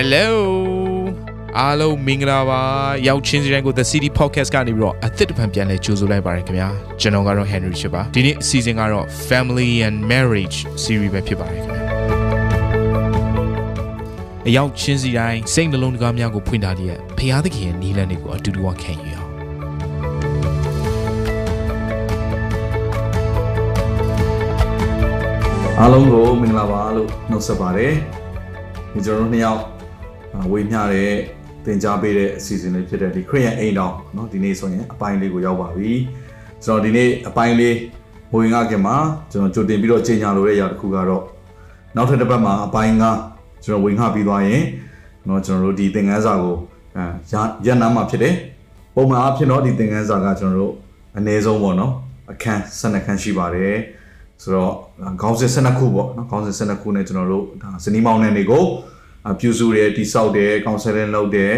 Hello အားလုံးမင်္ဂလာပါရောက်ချင်းစီတိုင်းကို The City Podcast ကနေပြီးတော့အသစ်တစ်ဖန်ပြန်လဲကြိုဆိုလိုက်ပါရခင်ဗျာကျွန်တော်ကတော့ Henry ဖြစ်ပါဒီနေ့အစီအစဉ်ကတော့ Family and Marriage Series ပဲဖြစ်ပါတယ်ခင်ဗျာအရောက်ချင်းစီတိုင်းစိတ်နှလုံးသားများကိုဖွင့်ထားတဲ့ဖရာသခင်ရဲ့နီးလန်းတွေကိုအတူတူခံယူရအောင်အားလုံးကိုမင်္ဂလာပါလို့နှုတ်ဆက်ပါတယ်ဒီကျွန်တော်တို့နှစ်ယောက်အာ ဝေမျှတဲ့သင်ကြားပေးတဲ့အစီအစဉ်လေးဖြစ်တဲ့ဒီခရိယန်အိမ်တော်เนาะဒီနေ့ဆိုရင်အပိုင်းလေးကိုရောက်ပါပြီကျွန်တော်ဒီနေ့အပိုင်းလေးဝင်ငါခင်မှာကျွန်တော်ကြိုတင်ပြီးတော့ချိန်ညာလိုတဲ့အရာတစ်ခုကတော့နောက်ထပ်တစ်ပတ်မှာအပိုင်းကကျွန်တော်ဝင်ငါပြီးသွားရင်เนาะကျွန်တော်တို့ဒီသင်ခန်းစာကိုအာရရနာမှာဖြစ်တယ်ပုံမှန်အားဖြင့်တော့ဒီသင်ခန်းစာကကျွန်တော်တို့အနည်းဆုံးပေါ့เนาะအခန်း12ခန်းရှိပါတယ် ဆိုတော့ခေါင်းစဉ်12ခုပေါ့နော်ခေါင်းစဉ်12ခုနဲ့ကျွန်တော်တို့ဒါဇနီးမောင်နှံတွေကို ပြုစုတယ်တိဆောက်တယ်ကောင်ဆယ်လင်းလုပ်တယ်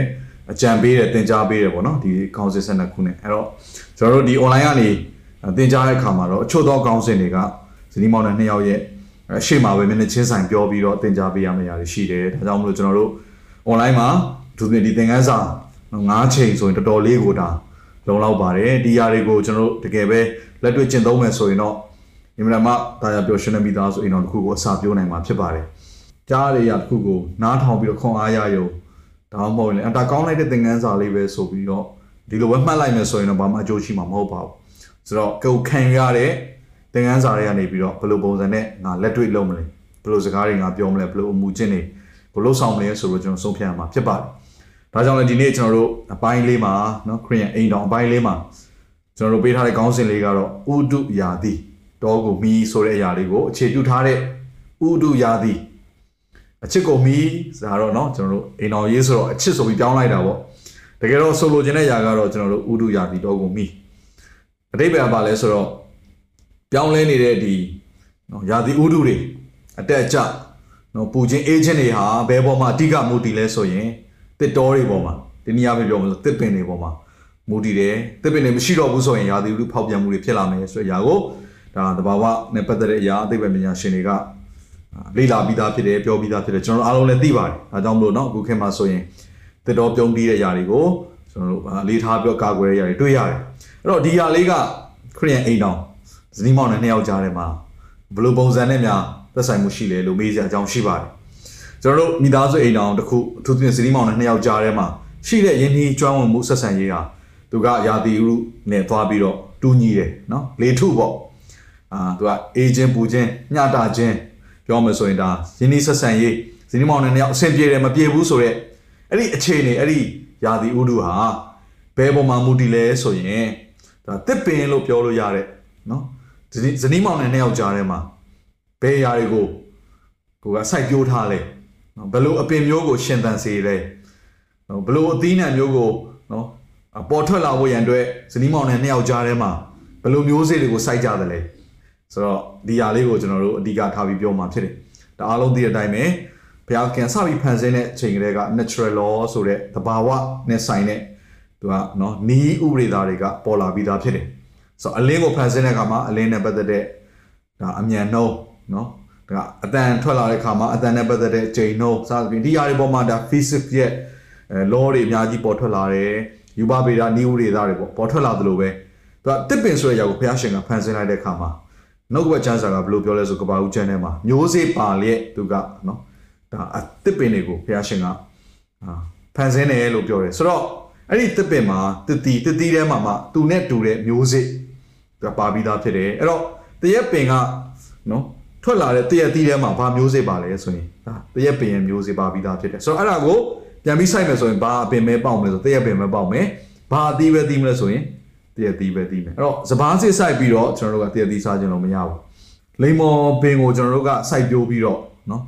အကြံပေးတယ်သင်ကြားပေးတယ်ပေါ့နော်ဒီခေါင်းစဉ်12ခုနဲ့အဲ့တော့ကျွန်တော်တို့ဒီ online ကနေသင်ကြားတဲ့အခါမှာတော့အချို့သောခေါင်းစဉ်တွေကဇနီးမောင်နှံနှစ်ယောက်ရဲ့အရှိမပဲမျက်နှာချင်းဆိုင်ပြောပြီးတော့သင်ကြားပေးရမယ့်အရာတွေရှိတယ်ဒါကြောင့်မလို့ကျွန်တော်တို့ online မှာသူတို့ဒီသင်ခန်းစာ9ချိန်ဆိုရင်တော်တော်လေးကိုဒါလုံလောက်ပါတယ်ဒီຢာတွေကိုကျွန်တော်တို့တကယ်ပဲလက်တွေ့ကျင့်သုံးမယ်ဆိုရင်တော့အင်မတန်မှဒါရပျော်ရွှင်နေမိသားဆိုအိမ်တော်တစ်ခုကိုအစာပြိုးနိုင်မှာဖြစ်ပါတယ်။ ကြားရတဲ့ရတစ်ခုကိုနားထောင်ပြီးတော့ခွန်အားရရုံဒါမှမဟုတ်ရင်အတာကောင်းလိုက်တဲ့သင်ခန်းစာလေးပဲဆိုပြီးတော့ဒီလိုပဲမှတ်လိုက်မယ်ဆိုရင်တော့ဘာမှအကျိုးရှိမှာမဟုတ်ပါဘူး။ဆိုတော့ကိုခံရတဲ့သင်ခန်းစာတွေကနေပြီးတော့ဘယ်လိုပုံစံနဲ့ငါလက်တွေ့လုပ်မလဲဘယ်လိုစကားတွေငါပြောမလဲဘယ်လိုအမှုချင်းတွေဘယ်လိုဆောင်မလဲဆိုတော့ကျွန်တော်ဆုံးဖြတ်ရမှာဖြစ်ပါတယ်။ဒါကြောင့်လည်းဒီနေ့ကျွန်တော်တို့အပိုင်းလေးမှာနော်ခရီးယန်အိမ်တော်အပိုင်းလေးမှာကျွန်တော်တို့ပေးထားတဲ့ခေါင်းစဉ်လေးကတော့ဥဒုယာတိတောကိုမီးဆိုတဲ့အရာလေးကိုအခြေပြုထားတဲ့ဥဒုယာတိ အချစ်ကိုမီးဆိုတာတော့เนาะကျွန်တော်တို့အိမ်တော်ရေးဆိုတော့အချစ်ဆိုပြီးပြောင်းလိုက်တာပေါ့တကယ်တော့ဆိုလိုချင်တဲ့အရာကတော့ကျွန်တော်တို့ဥဒုယာတိတောကိုမီးအတိပ္ပယ်ကပါလဲဆိုတော့ပြောင်းလဲနေတဲ့ဒီเนาะယာတိဥဒုတွေအတက်အကျเนาะပူချင်းအေးချင်းတွေဟာဘယ်ပေါ်မှာအဓိကမူတည်လဲဆိုရင်တစ်တော်တွေပေါ်မှာဒီနေရာပဲပြောမလို့တစ်ပင်တွေပေါ်မှာမူတည်တယ်တစ်ပင်တွေမရှိတော့ဘူးဆိုရင်ယာတိဥဒုဖောက်ပြန်မှုတွေဖြစ်လာမယ်ဆိုတဲ့အရာကိုဒါတဘာဝနဲ့ပတ်သက်တဲ့အရာအသိပညာပညာရှင်တွေက လေ့လာပြီးသားဖြစ်တယ်ပြောပြီးသားဖြစ်တယ်ကျွန်တော်တို့အားလုံးလည်းသိပါတယ်ဒါကြောင့်မလို့เนาะအခုခေတ်မှာဆိုရင်တစ်တော်ပြုံးပြီးတဲ့အရာတွေကိုကျွန်တော်တို့လေးထားပြောကာကွယ်တဲ့အရာတွေတွေ့ရတယ်အဲ့တော့ဒီအရာလေးကခရီးယန်အိမ်တော်ဇနီးမောင်နဲ့နှစ်ယောက်ကြားထဲမှာဘယ်လိုပုံစံနဲ့များသက်ဆိုင်မှုရှိလဲလို့မေးစရာအကြောင်းရှိပါတယ်ကျွန်တော်တို့မိသားစုအိမ်တော်တစ်ခုအထူးသဖြင့်ဇနီးမောင်နဲ့နှစ်ယောက်ကြားထဲမှာရှိတဲ့ယဉ်ကျေးကျွမ်းဝင်မှုဆက်ဆံရေးဟာသူကယာတီဥနဲ့သွားပြီးတော့တူးညီတယ်เนาะလေထုပေါ့အာသူကအေးချင်းပူချင်းညတာချင်း ပြောမယ်ဆိုရင်ဒါယင်းနှီးဆက်ဆံရေးဇနီးမောင်နဲ့နှစ်ယောက်အဆင်ပြေတယ်မပြေဘူးဆိုတော့အဲ့ဒီအခြေအနေအဲ့ဒီယာဒီဥဒုဟာဘယ်ပေါ်မှာမူတည်လဲဆိုရင်ဒါတစ်ပင်လို့ပြောလို့ရတဲ့နော်ဇနီးမောင်နဲ့နှစ်ယောက်ကြားထဲမှာဘယ်ຢာတွေကိုကိုကစိုက်ပျိုးထားလဲနော်ဘယ်လိုအပင်မျိုးကိုရှင်သန်စေလဲနော်ဘယ်လိုအသီးနှံမျိုးကိုနော်ပေါ်ထွက်လာဖို့ရန်အတွက်ဇနီးမောင်နဲ့နှစ်ယောက်ကြားထဲမှာဘယ်လိုမျိုးစေ့တွေကိုစိုက်ကြသလဲ ဆိုတော့ဒီဟာလေးကိုကျွန်တော်တို့အဓိကထားပြီးပြောမှာဖြစ်တယ်ဒါအားလုံးသိတဲ့အတိုင်းပဲဘုရားခင်စပြီးဖန်ဆင်းတဲ့အချိန်ကလေးက natural law ဆိုတဲ့သဘာဝနဲ့ဆိုင်တဲ့သူကနော်နီးဥပဒေသားတွေကပေါ်လာပြီးသားဖြစ်တယ်ဆိုတော့အလင်းကိုဖန်ဆင်းတဲ့အခါမှာအလင်းနဲ့ပတ်သက်တဲ့ဒါအမြန်နှုံးနော်ဒါကအတန်ထွက်လာတဲ့အခါမှာအတန်နဲ့ပတ်သက်တဲ့ဂျိန်နှုံးစသဖြင့်ဒီအရာတွေပေါ်မှာဒါ physics ရဲ့ law တွေအများကြီးပေါ်ထွက်လာတယ်ယူပဗေဒနီးဥပဒေသားတွေပေါ်ပေါ်ထွက်လာသလိုပဲသူကတစ်ပင်ဆိုတဲ့အရာကိုဘုရားရှင်ကဖန်ဆင်းလိုက်တဲ့အခါမှာ နှုတ်ကပတ်ချမ်းစာကဘယ်လိုပြောလဲဆိုကဘာဦးကျမ်းထဲမှာမျိုးစေ့ပါလျက်သူကနော်ဒါအသစ်ပင်တွေကိုဘုရားရှင်ကအာဖန်ဆင်းတယ်လို့ပြောတယ်ဆိုတော့အဲ့ဒီသစ်ပင်မှာတတိတတိထဲမှာမှသူနဲ့တူတဲ့မျိုးစေ့သူကပါပြီးသားဖြစ်တယ်အဲ့တော့တရက်ပင်ကနော်ထွက်လာတဲ့တရက်သီးထဲမှာဘာမျိုးစေ့ပါလဲဆိုရင်ဒါတရက်ပင်ရဲ့မျိုးစေ့ပါပြီးသားဖြစ်တယ်ဆိုတော့အဲ့ဒါကိုပြန်ပြီးစိုက်မယ်ဆိုရင်ဘာအပင်ပဲပေါက်မလဲဆိုတရက်ပင်ပဲပေါက်မယ်ဘာအသီးပဲသီးမလဲဆိုရင် တရက်သီးပဲသီးမယ်အဲ့တော့စပားစစ်စိုက်ပြီးတော့ကျွန်တော်တို့ကတရက်သီးစားခြင်းလို့မရဘူးလိမ္မော်ပင်ကိုကျွန်တော်တို့ကစိုက်ပျိုးပြီးတော့နော်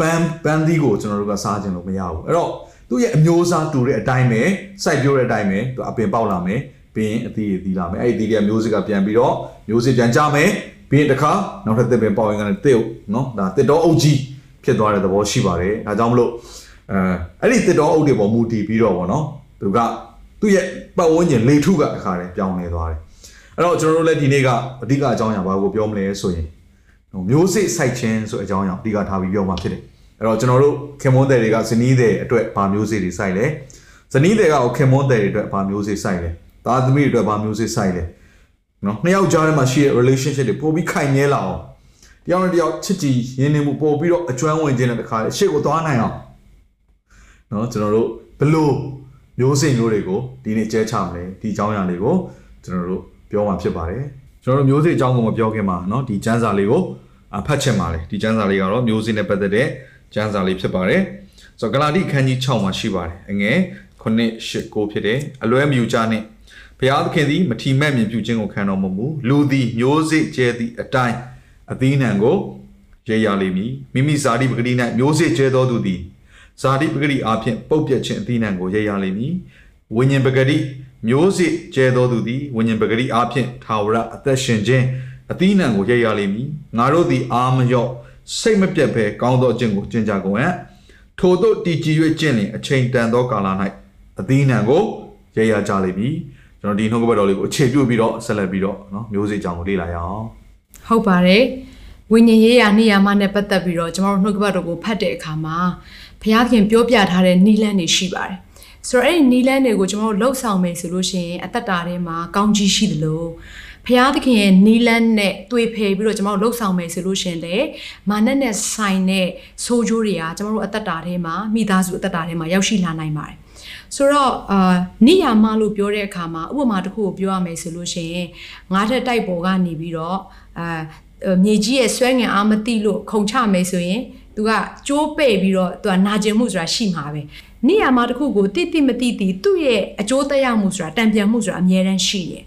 ပန်းပန်းသီးကိုကျွန်တော်တို့ကစားခြင်းလို့မရဘူးအဲ့တော့သူ့ရဲ့အမျိုးအစားတူတဲ့အတိုင်းပဲစိုက်ပျိုးတဲ့အတိုင်းပဲသူအပင်ပေါက်လာမယ်ပြီးရင်အသီးတွေသီးလာမယ်အဲ့ဒီသီးတွေကမျိုးစစ်ကပြန်ပြီးတော့မျိုးစစ်ပြန်ကြမယ်ပြီးရင်တစ်ခါနောက်ထပ်တစ်ပင်ပေါက်ရင်ကလည်းတစ်နော်ဒါတစ်တော်အုပ်ကြီးဖြစ်သွားတဲ့သဘောရှိပါတယ်ဒါကြောင့်မလို့အဲအဲ့ဒီတစ်တော်အုပ်တွေပေါ်မူတည်ပြီးတော့ဗောနော်သူက သူ့ရဲ့ပတ်ဝန်းကျင်လေထုကတစ်ခါတည်းပြောင်းလဲသွားတယ်အဲ့တော့ကျွန်တော်တို့လည်းဒီနေ့ကအဓိကအကြောင်းအရာဘာကိုပြောမလဲဆိုရင်မျိုးစစ်စိုက်ခြင်းဆိုအကြောင်းအရာအဓိကထားပြီးပြောမှာဖြစ်တယ်အဲ့တော့ကျွန်တော်တို့ခင်မွန်းတယ်တွေကဇနီးတယ်အတွက်ဗာမျိုးစေ့တွေစိုက်လဲဇနီးတယ်ကခင်မွန်းတယ်တွေအတွက်ဗာမျိုးစေ့စိုက်လဲသားသမီးတွေအတွက်ဗာမျိုးစေ့စိုက်လဲနော်နှစ်ယောက်ကြားထဲမှာရှိတဲ့ relationship တွေပိုပြီးခိုင်မြဲလာအောင်တယောက်နဲ့တယောက်ချစ်ကြည်ရင်းနှီးမှုပို့ပြီးတော့အကျွမ်းဝင်ခြင်းတဲ့တခါလေရှေ့ကိုသွားနိုင်အောင်နော်ကျွန်တော်တို့ဘလို့ မျိုးစိမ်မျိုးတွေကိုဒီနေ့ကျဲချမလဲဒီအကြောင်းအရာလေးကိုကျွန်တော်တို့ပြောမှာဖြစ်ပါတယ်ကျွန်တော်တို့မျိုးစိမ်အကြောင်းကိုမပြောခင်မှာနော်ဒီကျမ်းစာလေးကိုအဖတ်ချင်ပါလေဒီကျမ်းစာလေးကတော့မျိုးစိမ်နဲ့ပတ်သက်တဲ့ကျမ်းစာလေးဖြစ်ပါတယ်ဆိုတော့ဂလာတိအခန်းကြီး6မှာရှိပါတယ်အငယ်9 8 9ဖြစ်တယ်အလွဲမယူကြနဲ့ဘုရားသခင်သည်မထီမဲ့မြင်ပြုခြင်းကိုခံတော်မမူလူသည်မျိုးစိကျဲသည့်အတိုင်းအသီးနှံကိုရေရလိမ့်မည်မိမိဇာတိပဂတိ၌မျိုးစိကျဲသောသူသည် ဇာတိပဂတိအားဖြင့်ပုတ်ပြက်ခြင်းအသီးနှံကိုရေရလိမ့်မည်ဝိညာဉ်ပဂတိမျိုးစိကျဲသောသူသည်ဝိညာဉ်ပဂတိအားဖြင့်ထာဝရအသက်ရှင်ခြင်းအသီးနှံကိုရေရလိမ့်မည်ငါတို့သည်အာမလျော့စိတ်မပြတ်ဘဲကောင်းသောအကျင့်ကိုကျင့်ကြကုန်ရန်ထို့သောတည်ကြည်၍ကျင့်လင်အချိန်တန်သောကာလ၌အသီးနှံကိုရေရကြလိမ့်မည်ကျွန်တော်ဒီနှုတ်ကပတ်တော်လေးကိုအခြေပြုပြီးတော့ဆက်လက်ပြီးတော့เนาะမျိုးစေ့ကြောင်ကိုလေ့လာရအောင် ဟုတ်ပါတယ်ဝိညာဉ်ရေးရာနေရာမနဲ့ပတ်သက်ပြီးတော့ကျွန်တော်တို့နှုတ်ကပတ်တော်ကိုဖတ်တဲ့အခါမှာ ဘုရားခင်ပြောပြထားတဲ့နီလန်းတွေရှိပါတယ်ဆိုတော့အဲ့ဒီနီလန်းတွေကိုကျွန်တော်တို့လှုပ်ဆောင်မယ်ဆိုလို့ရှိရင်အသက်တာထဲမှာကောင်းကြီးရှိသလိုဘုရားသခင်ရဲ့နီလန်းနဲ့တွေ့ဖယ်ပြီးတော့ကျွန်တော်တို့လှုပ်ဆောင်မယ်ဆိုလို့ရှိရင်လေမာနနဲ့ဆိုင်တဲ့ဆိုးကျိုးတွေကကျွန်တော်တို့အသက်တာထဲမှာမိသားစုအသက်တာထဲမှာရောက်ရှိလာနိုင်ပါတယ်ဆိုတော့အာနိယာမလို့ပြောတဲ့အခါမှာဥပမာတစ်ခုကိုပြောရမယ်ဆိုလို့ရှိရင်ငါးထက်တိုက်ပေါ်ကနေပြီးတော့အာမြေကြီးရဲ့ဆွဲငင်အားမတိလို့ခုံချမယ်ဆိုရင် သူကကြိုးပဲ့ပြီးတော့သူကနာကျင်မှုဆိုတာရှိမှာပဲနိယာမတစ်ခုကိုတိတိမတိတိသူ့ရဲ့အကျိုးသက်ရောက်မှုဆိုတာတံပြန်မှုဆိုတာအများတန်းရှိတယ်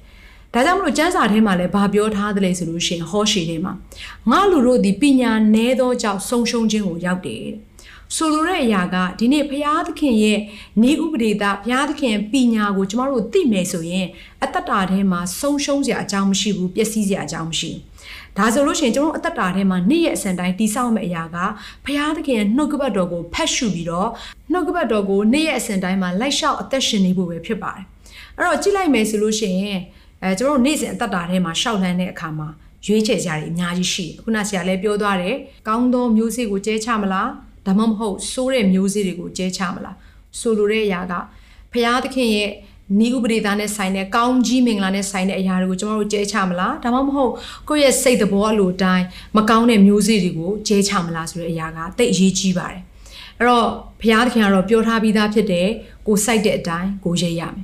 ဒါကြောင့်မလို့ကျမ်းစာထဲမှာလည်းဘာပြောထားသလဲဆိုလို့ရှိရင်ဟောရှေထဲမှာငါလူတို့ဒီပညာနည်းသောကြောင့်ဆုံးရှုံးခြင်းကိုရောက်တယ်တဲ့ဆိုလိုတဲ့အရာကဒီနေ့ဘုရားသခင်ရဲ့နေဥပဒေသားဘုရားသခင်ပညာကိုကျမတို့သိမယ်ဆိုရင်အတ္တတာထဲမှာဆုံးရှုံးစရာအကြောင်းမရှိဘူးပျက်စီးစရာအကြောင်းမရှိဘူး ဒါဆိုလို့ရှိရင်ကျွန်တော်အသက်တာထဲမှာနေ့ရက်အစဉ်တိုင်းတိဆောက်မယ့်အရာကဘုရားသခင်ရဲ့နှုတ်ကပတ်တော်ကိုဖတ်ရှုပြီးတော့နှုတ်ကပတ်တော်ကိုနေ့ရက်အစဉ်တိုင်းမှာလိုက်လျှောက်အသက်ရှင်နေဖို့ပဲဖြစ်ပါတယ်အဲ့တော့ကြည့်လိုက်မယ်ဆိုလို့ရှိရင်အဲကျွန်တော်နေ့စဉ်အသက်တာထဲမှာရှောက်လန်းတဲ့အခါမှာရွေးချယ်ကြရတယ်အများကြီးရှိတယ်ခုနဆရာလည်းပြောသွားတယ်ကောင်းသောမျိုးစေ့ကိုကျဲချမလားဒါမှမဟုတ်ဆိုးတဲ့မျိုးစေ့တွေကိုကျဲချမလားဆိုလိုတဲ့အရာကဘုရားသခင်ရဲ့ နီးဥပဒေသားနဲ့ဆိုင်တဲ့ကောင်းကြီးမင်္ဂလာနဲ့ဆိုင်တဲ့အရာတွေကိုကျွန်တော်တို့ကျဲချမလားဒါမှမဟုတ်ကိုယ့်ရဲ့စိတ်သဘောအလိုတိုင်းမကောင်းတဲ့မျိုးစေ့တွေကိုကျဲချမလားဆိုတဲ့အရာကတိတ်အရေးကြီးပါတယ်အဲ့တော့ဘုရားသခင်ကတော့ပြောထားပြီးသားဖြစ်တယ်ကိုစိုက်တဲ့အတိုင်းကိုရိပ်ရမယ်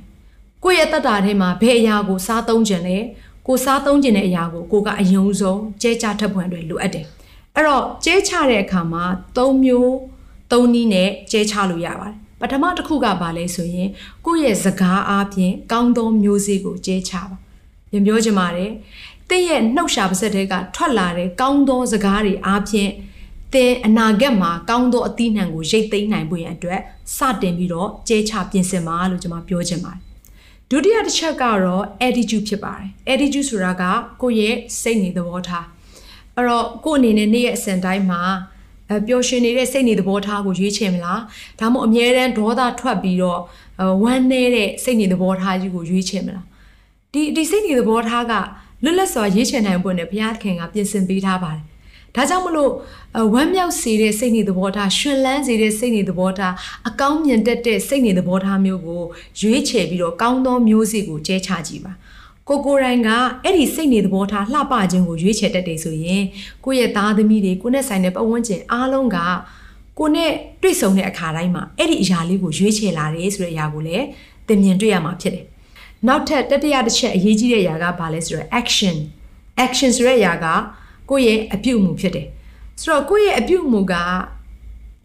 ကိုယ့်ရဲ့တတ်တာထဲမှာဘယ်အရာကိုစားသုံးခြင်းလဲကိုစားသုံးခြင်းတဲ့အရာကိုကိုကအယုံဆုံးကျဲချထပ်ဖွယ်အတွက်လိုအပ်တယ်အဲ့တော့ကျဲချတဲ့အခါမှာ၃မျိုး၃နည်းနဲ့ကျဲချလို့ရပါတယ် ပထမတစ်ခုကဘာလဲဆိုရင်ကိုယ့်ရဲ့စကားအားဖြင့်ကောင်းသောမျိုးစေ့ကိုကျဲချပါပြန်ပြောချင်ပါတယ်တင့်ရဲ့နှုတ်ရှာပါစက်တွေကထွက်လာတဲ့ကောင်းသောစကားတွေအားဖြင့်သင်အနာဂတ်မှာကောင်းသောအသီးနှံကိုရိတ်သိမ်းနိုင်ဖို့ရန်အတွက်စတင်ပြီးတော့ကျဲချပြင်ဆင်ပါလို့ကျွန်မပြောချင်ပါတယ်ဒုတိယတစ်ချက်ကတော့ attitude ဖြစ်ပါတယ် attitude ဆိုတာကကိုယ့်ရဲ့စိတ်နေသဘောထားအဲ့တော့ကိုယ့်အနေနဲ့နေ့ရက်အစဉ်တိုင်းမှာအ ပျော်ရွှင်နေတဲ့စိတ်နေသဘောထားကိုရွေးချယ်မလားဒါမှမဟုတ်အမြဲတမ်းဒေါသထွက်ပြီးတော့ဝမ်းနေတဲ့စိတ်နေသဘောထားကြီးကိုရွေးချယ်မလားဒီဒီစိတ်နေသဘောထားကလွတ်လပ်စွာရွေးချယ်နိုင်ဖို့နဲ့ဘုရားသခင်ကပြင်ဆင်ပေးထားပါတယ်ဒါကြောင့်မလို့ဝမ်းမြောက်စေတဲ့စိတ်နေသဘောထားရှင်လန်းစေတဲ့စိတ်နေသဘောထားအကောင်းမြင်တတ်တဲ့စိတ်နေသဘောထားမျိုးကိုရွေးချယ်ပြီးတော့ကောင်းသောမျိုးစေ့ကိုကျဲချကြည့်ပါ ကိုကိုရိုင်းကအဲ့ဒီစိတ်နေသဘောထားလှပခြင်းကိုရွေးချယ်တတ်တယ်ဆိုရင်ကိုယ့်ရဲ့သားသမီးတွေကိုနဲ့ဆိုင်တဲ့ပတ်ဝန်းကျင်အားလုံးကကိုနဲ့တွေ့ဆုံတဲ့အခါတိုင်းမှာအဲ့ဒီအရာလေးကိုရွေးချယ်လာတယ်ဆိုတဲ့အရာကိုလည်းသင်မြင်တွေ့ရမှာဖြစ်တယ်။နောက်ထပ်တတိယတစ်ချက်အရေးကြီးတဲ့အရာကဘာလဲဆိုတော့ action action ဆိုတဲ့အရာကကိုယ့်ရဲ့အပြုအမူဖြစ်တယ်။ဆိုတော့ကိုယ့်ရဲ့အပြုအမူက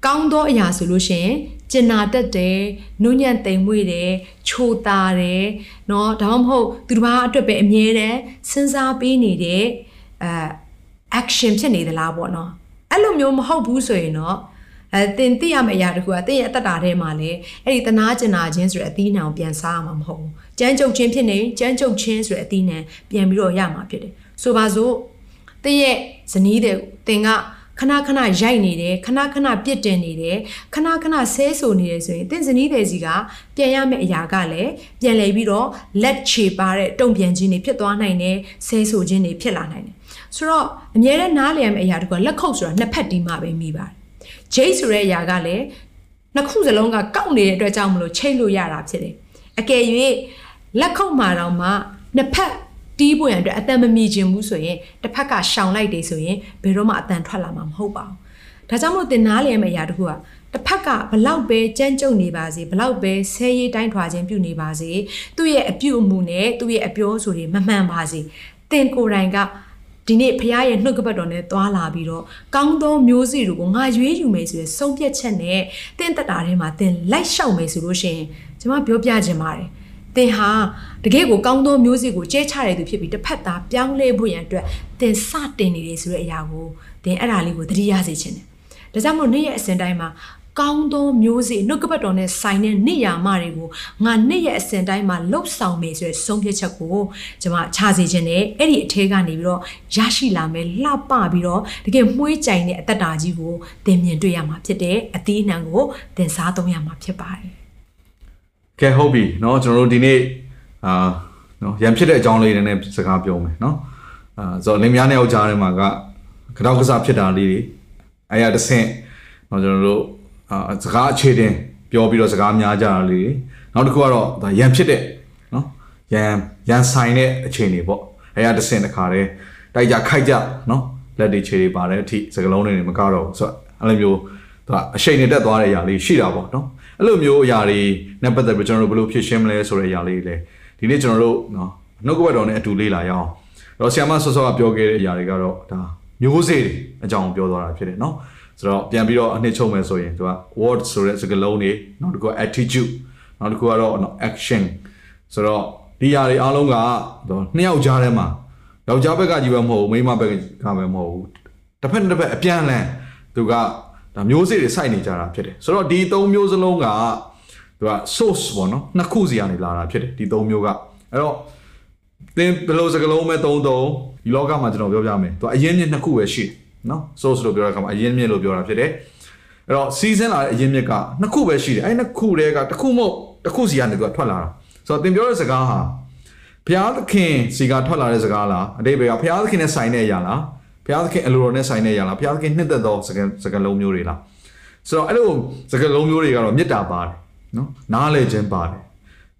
ကောင်းသောအရာဆိုလို့ရှိရင် ကျင်နာတတ်တယ်နုညံ့တိမ်မွေ့တယ်ချိုတာတယ်เนาะဒါမှမဟုတ်သူတစ်ပါးအတွက်ပဲအမြဲတမ်းစဉ်းစားပေးနေတဲ့အဲ action ဖြစ်နေသလားပေါ့เนาะအဲ့လိုမျိုးမဟုတ်ဘူးဆိုရင်တော့အဲတင်သိရမယ့်အရာတခုကတင်ရဲ့အသက်တာထဲမှာလေအဲ့ဒီတနာကျင်နာခြင်းဆိုတဲ့အသီးနှံကိုပြန်စားရမှာမဟုတ်ဘူးကြမ်းကြုတ်ခြင်းဖြစ်နေကြမ်းကြုတ်ခြင်းဆိုတဲ့အသီးနှံပြန်ပြီးတော့ရမှာဖြစ်တယ်ဆိုပါစို့တင်ရဲ့ဇနီးတဲ့တင်က ခဏခဏရိုက်နေတယ်ခဏခဏပြစ်တင်နေတယ်ခဏခဏဆဲဆိုနေတယ်ဆိုရင်တင်ဇနီးတဲ့စီကပြန်ရမယ့်အရာကလည်းပြန်လည်ပြီးတော့လက်ချေပါတဲ့တုံ့ပြန်ခြင်းတွေဖြစ်သွားနိုင်တယ်ဆဲဆိုခြင်းတွေဖြစ်လာနိုင်တယ်ဆိုတော့အများနဲ့နားလည်ရမယ့်အရာတကလက်ခုပ်ဆိုတာနှစ်ဖက်တီးမှပဲမိပါတယ်ဂျိတ်ဆိုတဲ့အရာကလည်းနှစ်ခုစလုံးကကောက်နေတဲ့အတွက်ကြောင့်မလို့ချိတ်လို့ရတာဖြစ်တယ်အကယ်၍လက်ခုပ်မှာတော့မှနှစ်ဖက် တီးပွင့်အတွက်အတန်မမြည်ခြင်းဘူးဆိုရင်တစ်ဖက်ကရှောင်လိုက်တယ်ဆိုရင်ဘယ်တော့မှအတန်ထွက်လာမှာမဟုတ်ပါဘူးဒါကြောင့်မို့သင်နားလည်မယ့်အရာတစ်ခုကတစ်ဖက်ကဘလောက်ပဲကြမ်းကြုတ်နေပါစေဘလောက်ပဲဆဲရေးတိုင်းထွာခြင်းပြုနေပါစေသူ့ရဲ့အပြုအမူနဲ့သူ့ရဲ့အပြောဆိုတွေမမှန်ပါစေသင်ကိုယ်တိုင်ကဒီနေ့ဖခင်ရဲ့နှုတ်ကပတ်တော်နဲ့သွားလာပြီးတော့ကောင်းသောမျိုးစေ့တွေကိုငါရွေးယူမယ်ဆိုရယ်ဆုံးဖြတ်ချက်နဲ့တင့်တက်တာထဲမှာတင်လိုက်လျှောက်မယ်ဆိုလို့ရှိရင်ကျွန်မပြောပြခြင်းပါတယ် သင်ဟာတကယ့်ကိုကောင်းသောမျိုးစေ့ကိုကျဲချတဲ့သူဖြစ်ပြီးတစ်ဖက်သားပြောင်းလဲဖို့ရန်အတွက်သင်စတင်နေတယ်ဆိုတဲ့အရာကိုသင်အဲ့ဒါလေးကိုသတိရစေခြင်းတယ်ဒါကြောင့်မို့နေ့ရဲ့အစဉ်တိုင်းမှာကောင်းသောမျိုးစေ့နှုတ်ကပတ်တော်နဲ့ဆိုင်တဲ့နေ့ယာမတွေကိုငါနေ့ရဲ့အစဉ်တိုင်းမှာလှုပ်ဆောင်မယ်ဆိုတဲ့ဆုံးဖြတ်ချက်ကိုကျွန်မခြာစေခြင်းနဲ့အဲ့ဒီအထဲကနေပြီးတော့ရရှိလာမယ်လှပပြီးတော့တကယ်မှုေးကြိုင်တဲ့အသက်တာကြီးကိုသင်မြင်တွေ့ရမှာဖြစ်တယ်အသီးအနှံကိုသင်စားသုံးရမှာဖြစ်ပါတယ် ကဲဟုတ်ပြီเนาะကျွန်တော်တို့ဒီနေ့အာเนาะရန်ဖြစ်တဲ့အကြောင်းလေးတွေနဲ့စကားပြောမယ်เนาะအာဆိုတော့လင်မယားနှစ်ယောက်ကြားထဲမှာကကတော့ကစားဖြစ်တာလေးတွေအဲ့ရတစ်ဆင့်เนาะကျွန်တော်တို့အာစကားအခြေတင်ပြောပြီးတော့စကားများကြတာလေးတွေနောက်တစ်ခုကတော့ဒါရန်ဖြစ်တဲ့เนาะရန်ရန်ဆိုင်တဲ့အခြေအနေပေါ့အဲ့ရတစ်ဆင့်တစ်ခါတည်းတိုက်ကြခိုက်ကြเนาะလက်တွေခြေတွေပါတယ်အထိစကလုံးတွေမကတော့ဘူးဆိုတော့အဲ့လိုမျိုးသူကအရှိန်နဲ့တက်သွားတဲ့အရာလေးရှိတာပေါ့เนาะ အဲ့လိုမျိုးအရာတွေနဲ့ပတ်သက်ပြီးကျွန်တော်တို့ဘယ်လိုဖြည့်ရှင်းမလဲဆိုတဲ့အရာလေးတွေလည်းဒီနေ့ကျွန်တော်တို့နော်နှုတ်ကပတ်တော်နဲ့အတူလေ့လာရအောင်တော့ဆီယမဆော့ဆော့ကပြောခဲ့တဲ့အရာတွေကတော့ဒါမျိုးစေ့အကြောင်းပြောသွားတာဖြစ်တယ်နော်ဆိုတော့ပြန်ပြီးတော့အနှစ်ချုပ်မယ်ဆိုရင်သူက word ဆိုတဲ့စကားလုံးတွေနောက်တစ်ခုက attitude နောက်တစ်ခုကတော့ action ဆိုတော့ဒီຢာတွေအားလုံးကနှစ်ယောက်ကြားထဲမှာယောက်ျားဘက်ကကြီးပဲမဟုတ်ဘူးမိန်းမဘက်ကပဲမဟုတ်ဘူးတစ်ဖက်တစ်ဖက်အပြန်အလှန်သူက ဒါမျိုးစေ့တွေစိုက်နေကြတာဖြစ်တယ်ဆိုတော့ဒီသုံးမျိုးစလုံးကသူက source ပေါ့နော်နှစ်ခုစီကနေလာတာဖြစ်တယ်ဒီသုံးမျိုးကအဲ့တော့သင်ဘယ်လိုစကားလုံးပဲသုံးသုံးဒီလောကမှာကျွန်တော်ပြောပြမယ်သူကအရင်မြစ်နှစ်ခုပဲရှိတယ်နော် source လို့ပြောတဲ့အခါမှာအရင်မြစ်လို့ပြောတာဖြစ်တယ်အဲ့တော့ season လာတဲ့အရင်မြစ်ကနှစ်ခုပဲရှိတယ်အဲ့နှစ်ခုတည်းကတစ်ခုမဟုတ်တစ်ခုစီကနေသူကထွက်လာတာဆိုတော့သင်ပြောတဲ့စကားဟာဘုရားသခင်စီကထွက်လာတဲ့စကားလားအတိတ်ဘက်ကဘုရားသခင်နဲ့ဆိုင်တဲ့အရာလား ဘုရားသခင်အလိုတော်နဲ့ဆိုင်တဲ့အရာလားဘုရားသခင်နှစ်သက်သောစကားစကားလုံးမျိုးတွေလားဆိုတော့အဲ့လိုစကားလုံးမျိုးတွေကတော့မေတ္တာပါတယ်နော်နားလည်ခြင်းပါတယ်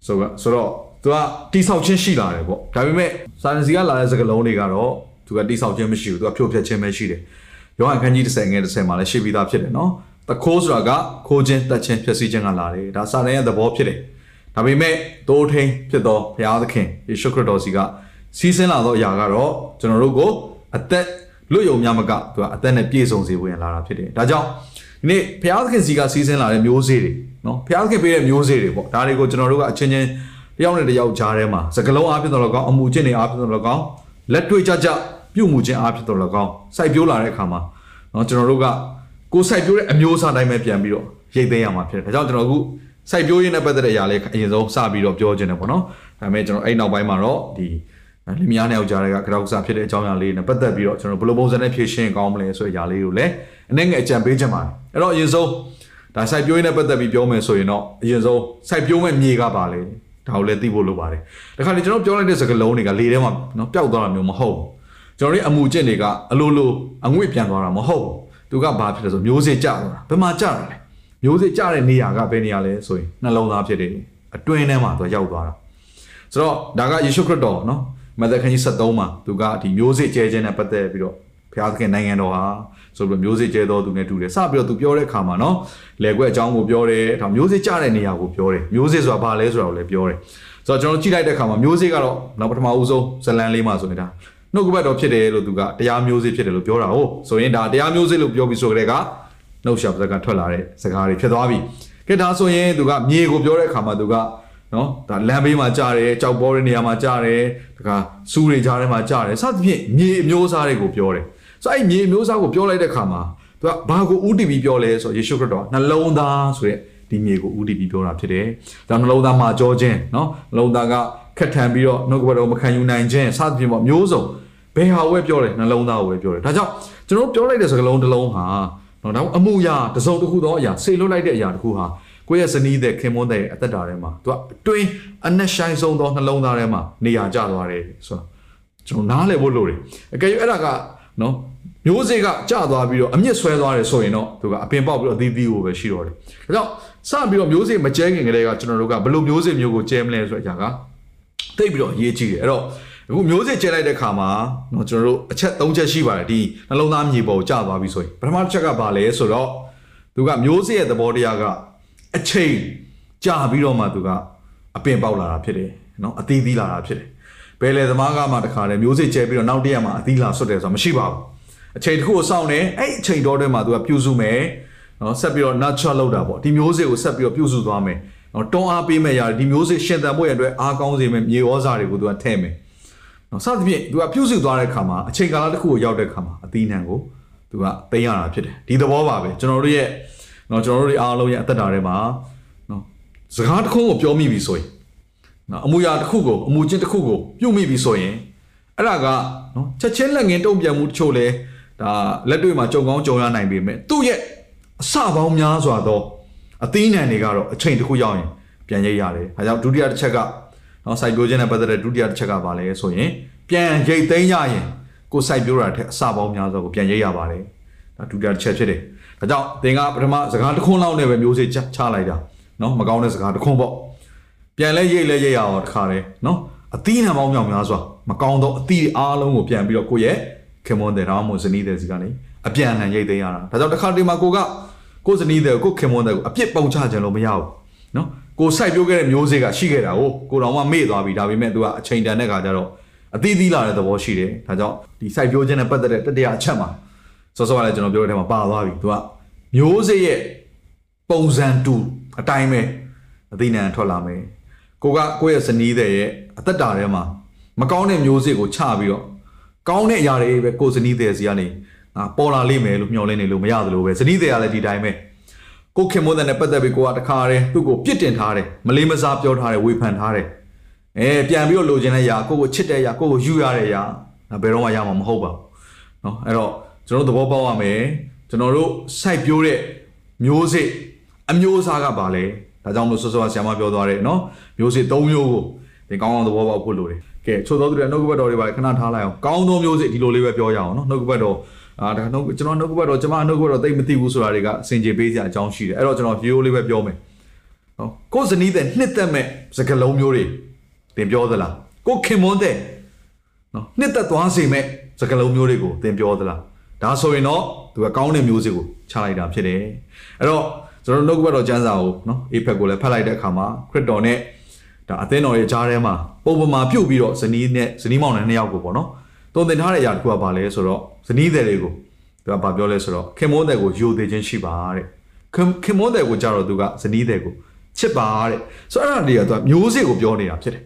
ဆိုတော့ဆိုတော့သူကတိဆောက်ခြင်းရှိလာတယ်ပေါ့ဒါပေမဲ့စာရန်စီကလာတဲ့စကားလုံးတွေကတော့သူကတိဆောက်ခြင်းမရှိဘူးသူကဖြိုဖျက်ခြင်းပဲရှိတယ်ယောဟန်ခန်းကြီး30ငယ်30မှာလည်းရှိပြီးသားဖြစ်တယ်နော်တခိုးဆိုတာကခိုးခြင်းတက်ခြင်းဖျက်ဆီးခြင်းကလာတယ်ဒါစာရန်ရဲ့သဘောဖြစ်တယ်ဒါပေမဲ့တိုးထိန်ဖြစ်သောဘုရားသခင်ယေရှုခရစ်တော်စီကစီးဆင်းလာသောအရာကတော့ကျွန်တော်တို့ကိုအသက် လွတ်ယုံများမကသူကအသက်နဲ့ပြည့်စုံစေဖို့ရလာတာဖြစ်တယ်ဒါကြောင့်ဒီနေ့ဘုရားသခင်စီကစီးဆင်းလာတဲ့မျိုးစေ့တွေနော်ဘုရားသခင်ပေးတဲ့မျိုးစေ့တွေပေါ့ဒါတွေကိုကျွန်တော်တို့ကအချင်းချင်းတယောက်နဲ့တယောက်ကြားထဲမှာစကလုံးအားဖြင့်တော့လကောင်းအမှုချင်းတွေအားဖြင့်တော့လကောင်းလက်တွေ့ကြကြပြုမှုခြင်းအားဖြင့်တော့လကောင်းစိုက်ပျိုးလာတဲ့အခါမှာနော်ကျွန်တော်တို့ကကိုစိုက်ပျိုးတဲ့အမျိုးအစားတိုင်းပဲပြန်ပြီးတော့ရိတ်သိမ်းရမှာဖြစ်တယ်ဒါကြောင့်ကျွန်တော်အခုစိုက်ပျိုးရင်းနဲ့ပတ်သက်တဲ့အရာလေးအရင်ဆုံးစပြီးတော့ပြောခြင်းတယ်ပေါ့နော်ဒါပေမဲ့ကျွန်တော်အဲ့နောက်ပိုင်းမှာတော့ဒီ လင်မယားနဲ့ယောက်ျားတွေကကြောက်စားဖြစ်တဲ့အကြောင်းအရာလေးနဲ့ပတ်သက်ပြီးတော့ကျွန်တော်ဘယ်လိုပုံစံနဲ့ဖြည့်ရှင်းကောင်းမလဲဆိုတဲ့အရာလေးကိုလည်းအနည်းငယ်အကြံပေးချင်ပါတယ်အဲ့တော့အရင်ဆုံးဒါစိုက်ပျိုးရင်းနဲ့ပတ်သက်ပြီးပြောမယ်ဆိုရင်တော့အရင်ဆုံးစိုက်ပျိုးမဲ့မြေကပါလေဒါကိုလည်းသိဖို့လိုပါတယ်ဒါခါလေကျွန်တော်ပြောလိုက်တဲ့စကားလုံးတွေကလေထဲမှာနော်ပျောက်သွားတာမျိုးမဟုတ်ဘူးကျွန်တော်တို့အမှုကျင့်တွေကအလိုလိုအငွေ့ပြန်သွားတာမဟုတ်ဘူးသူကဘာဖြစ်လဲဆိုမျိုးစေ့ကျသွားတာဘယ်မှာကျတာလဲမျိုးစေ့ကျတဲ့နေရာကဘယ်နေရာလဲဆိုရင်နှလုံးသားဖြစ်တယ်အတွင်းထဲမှာသူရောက်သွားတာဆိုတော့ဒါကယေရှုခရစ်တော်နော် မဿခန်းကြီး73မှာသူကဒီမျိုးစေ့ကျဲခြင်းနဲ့ပတ်သက်ပြီးတော့ဘုရားသခင်နိုင်ငံတော်ဟာဆိုပြီးမျိုးစေ့ကျဲတော်သူနဲ့တူတယ်စပြီးတော့သူပြောတဲ့အခါမှာနော်လေကွက်အကြောင်းကိုပြောတယ်ဒါမျိုးစေ့ကျတဲ့နေရာကိုပြောတယ်မျိုးစေ့ဆိုတာဘာလဲဆိုတာကိုလည်းပြောတယ်ဆိုတော့ကျွန်တော်ကြည့်လိုက်တဲ့အခါမှာမျိုးစေ့ကတော့နောက်ပထမဦးဆုံးဇလန်လေးမှာဆိုနေတာနှုတ်ကပတ်တော်ဖြစ်တယ်လို့သူကတရားမျိုးစေ့ဖြစ်တယ်လို့ပြောတာဟုတ်ဆိုရင်ဒါတရားမျိုးစေ့လို့ပြောပြီးဆိုကြတဲ့ကနှုတ်ရှာပစကထွက်လာတဲ့စကားတွေဖြစ်သွားပြီကဲဒါဆိုရင်သူကမြေကိုပြောတဲ့အခါမှာသူက နော်ဒါလမ်းဘေးမှာကြားတယ်ကြောက်ပေါ်တဲ့နေရာမှာကြားတယ်တခါစူးတွေကြားထဲမှာကြားတယ်စသဖြင့်မြေအမျိုးအစားတွေကိုပြောတယ်ဆိုအဲ့မြေအမျိုးအစားကိုပြောလိုက်တဲ့အခါမှာသူကဘာကိုဥတီပြီးပြောလဲဆိုယေရှုခရစ်တော်နှလုံးသားဆိုတဲ့ဒီမြေကိုဥတီပြီးပြောတာဖြစ်တယ်ဒါနှလုံးသားမှာကြောခြင်းနော်နှလုံးသားကခက်ထန်ပြီးတော့နှုတ်ကပတ်တော်မခံယူနိုင်ခြင်းစသဖြင့်ပေါ့မျိုးစုံဘယ်ဟာဝဲပြောတယ်နှလုံးသားကိုပဲပြောတယ်ဒါကြောင့်ကျွန်တော်ပြောလိုက်တဲ့စကားလုံးတစ်လုံးဟာနော်ဒါအမှုရာတစုံတစ်ခုသောအရာဆေလွတ်လိုက်တဲ့အရာတစ်ခုဟာ ကိုယ့်ရဲ့ဇနီးတဲ့ခင်မွန်းတဲ့အသက်တာထဲမှာသူကအတွင်းအနက်ဆိုင်ဆုံးသောနှလုံးသားထဲမှာနေရာကျသွားတယ်ဆိုတော့ကျွန်တော်နားလည်ဖို့လိုတယ်အကယ်၍အဲ့ဒါကနော် မျိုးစေ့ကကျသွားပြီးတော့အမြင့်ဆွဲသွားတယ်ဆိုရင်တော့သူကအပင်ပေါက်ပြီးတော့အသီးသီးကိုပဲရှိတော့တယ်ဒါကြောင့်စပြီးတော့မျိုးစေ့မကျဲခင်ကလေးကကျွန်တော်တို့ကဘယ်လိုမျိုးစေ့မျိုးကိုကျဲမလဲဆိုတဲ့အရာကသိပြီးတော့အရေးကြီးတယ်အဲ့တော့အခုမျိုးစေ့ကျဲလိုက်တဲ့ခါမှာเนาะကျွန်တော်တို့အချက်၃ချက်ရှိပါတယ်ဒီနှလုံးသားမြေပေါ်ကိုကျသွားပြီဆိုရင်ပထမတစ်ချက်ကဘာလဲဆိုတော့သူကမျိုးစေ့ရဲ့သဘောတရားက အချိန်ကြာပြီးတော့မှသူကအပင်ပေါက်လာတာဖြစ်တယ်နော်အသီးသီးလာတာဖြစ်တယ်ဘယ်လေသမားကမှတခါတည်းမျိုးစစ်ကျဲပြီးတော့နောက်တရက်မှအသီးလာဆွတ်တယ်ဆိုတာမရှိပါဘူးအချိန်တစ်ခုကိုစောင့်နေအဲ့အချိန်တော့တည်းမှသူကပြုစုမယ်နော်ဆက်ပြီးတော့ natural လောက်တာပေါ့ဒီမျိုးစစ်ကိုဆက်ပြီးတော့ပြုစုသွားမယ်နော်တွန်းအားပေးမဲ့ရတယ်ဒီမျိုးစစ်ရှင်သန်ဖို့ရအတွက်အားကောင်းစေမယ်မြေဩဇာတွေကိုသူကထည့်မယ်နော်စသဖြင့်သူကပြုစုသွားတဲ့ခါမှာအချိန်ကာလတစ်ခုကိုရောက်တဲ့ခါမှာအသီးနှံကိုသူကသိမ်းရတာဖြစ်တယ်ဒီသဘောပါပဲကျွန်တော်တို့ရဲ့ နော်ကျွန်တော်တို့အားလုံးရဲ့အသက်တာထဲမှာနော်စကားတစ်ခုကိုပြောမိပြီဆိုရင်နော်အမူအရာတစ်ခုကိုအမူအကျင့်တစ်ခုကိုပြုမိပြီဆိုရင်အဲ့ဒါကနော်ချက်ချင်းလက်ငင်းတုံ့ပြန်မှုတချို့လဲဒါလက်တွေ့မှာကြုံကောင်းကြုံရနိုင်ပေမဲ့သူ့ရဲ့အစပေါင်းများစွာသောအသီးနှံတွေကတော့အချိန်တစ်ခုရောက်ရင်ပြန်ရိပ်ရတယ်။ဒါကြောင့်ဒုတိယတစ်ချက်ကနော်စိုက်ပျိုးခြင်းနဲ့ပတ်သက်တဲ့ဒုတိယတစ်ချက်ကဘာလဲဆိုရင်ပြန်ရိပ်သိမ်းရရင်ကိုယ်စိုက်ပျိုးတာထက်အစပေါင်းများစွာကိုပြန်ရိပ်ရပါတယ်။ဒါဒုတိယတစ်ချက်ဖြစ်တယ်။ ဒါကြောင့်သင်ကပထမစကားတစ်ခွန်းလောက်နဲ့ပဲမျိုးစေ့ချချလိုက်တာနော်မကောင်းတဲ့စကားတစ်ခွန်းပေါ့။ပြန်လဲရိပ်လဲရိပ်ရအောင်တခါတည်းနော်အသီးနှံပေါင်းမြောက်များစွာမကောင်းသောအသီးအားလုံးကိုပြန်ပြီးတော့ကိုယ့်ရဲ့ခင်မွန်တဲ့ဒါမှမဟုတ်ဇနီးတဲ့စီကနေအပြန်အလှန်ရိပ်သိမ်းရတာဒါကြောင့်တစ်ခါတည်းမှာကိုကကိုယ်ဇနီးတဲ့ကိုခင်မွန်တဲ့ကိုအပြစ်ပုံချခြင်းလို့မရဘူးနော်ကိုစိုက်ပျိုးခဲ့တဲ့မျိုးစေ့ကရှိခဲ့တာကိုကိုတော်မှမေ့သွားပြီဒါပေမဲ့ तू ကအချိန်တန်တဲ့ခါကျတော့အသီးသီးလာတဲ့သဘောရှိတယ်ဒါကြောင့်ဒီစိုက်ပျိုးခြင်းနဲ့ပတ်သက်တဲ့တတိယအချက်မှာ စောစောကလည်းကျွန်တော်ပြောတဲ့အထဲမှာပါသွားပြီသူကမျိုးစေ့ရဲ့ပုံစံတူအတိုင်းပဲအသိဉာဏ်ထွက်လာမယ်ကိုကကိုယ့်ရဲ့ဇနီးတဲ့ရဲ့အသက်တာထဲမှာမကောင်းတဲ့မျိုးစေ့ကိုချပြီးတော့ကောင်းတဲ့အရာတွေပဲကိုယ်ဇနီးတဲ့စီကနေငါပေါ်လာလိမ့်မယ်လို့မျှော်လင့်နေလို့မရသလိုပဲဇနီးတဲ့ကလည်းဒီတိုင်းပဲကိုခင်မိုးတဲ့နဲ့ပတ်သက်ပြီးကိုကတခါတည်းသူ့ကိုပြစ်တင်ထားတယ်မလေးမစားပြောထားတယ်ဝေဖန်ထားတယ်အဲပြန်ပြီးတော့လိုချင်တဲ့အရာကိုကိုချစ်တဲ့အရာကိုကိုယူရတဲ့အရာဘယ်တော့မှရမှာမဟုတ်ပါဘူးเนาะအဲ့တော့ ကျွန်တော်သဘောပေါက်ရမယ်ကျွန်တော်တို့စိုက်ပျိုးတဲ့မျိုးစစ်အမျိုးအစားကပါလဲဒါကြောင့်မလို့ဆော့ဆော့ဆရာမပြောသွားတယ်နော်မျိုးစစ်၃မျိုးကိုသင်ကောင်းအောင်သဘောပေါက်ဖို့လိုတယ်ကဲချို့သောသူတွေနှုတ်ကပတ်တော်တွေပါခဏထားလိုက်အောင်ကောင်းသောမျိုးစစ်ဒီလိုလေးပဲပြောရအောင်နော်နှုတ်ကပတ်တော်အာဒါနှုတ်ကျွန်တော်နှုတ်ကပတ်တော်ကျွန်မနှုတ်ကပတ်တော်တိတ်မသိဘူးဆိုတာတွေကအစင်ကြေပေးစရာအကြောင်းရှိတယ်အဲ့တော့ကျွန်တော်ဗီဒီယိုလေးပဲပြောမယ်နော်ကိုယ်ဇနီးတဲ့နှစ်သက်မဲ့စကလုံးမျိုးတွေသင်ပြောသလားကိုခင်မွန်းတဲ့နော်နှစ်သက်သွားစေမဲ့စကလုံးမျိုးတွေကိုသင်ပြောသလား ဒါဆိုရင်တော့သူကကောင်းတဲ့မျိုးစေ့ကိုချလိုက်တာဖြစ်တယ်အဲ့တော့ကျွန်တော်နှုတ်ကပတ်တော်ကျမ်းစာကိုနော်အေဖက်ကိုလည်းဖတ်လိုက်တဲ့အခါမှာခရစ်တော်နဲ့ဒါအသင်းတော်ရဲ့ကြားထဲမှာပုံပမာပြုတ်ပြီးတော့ဇနီးနဲ့ဇနီးမောင်နဲ့နှစ်ယောက်ကိုပေါ့နော်တုံသင်ထားတဲ့အရာတစ်ခုကဘာလဲဆိုတော့ဇနီးတဲ့တွေကိုသူကဘာပြောလဲဆိုတော့ခင်မိုးတဲ့ကိုယိုသေးခြင်းရှိပါတဲ့ခင်ခင်မိုးတဲ့ကိုကြတော့သူကဇနီးတဲ့ကိုချစ်ပါတဲ့ဆိုတော့အဲ့ဒါတွေကသူကမျိုးစေ့ကိုပြောနေတာဖြစ်တယ်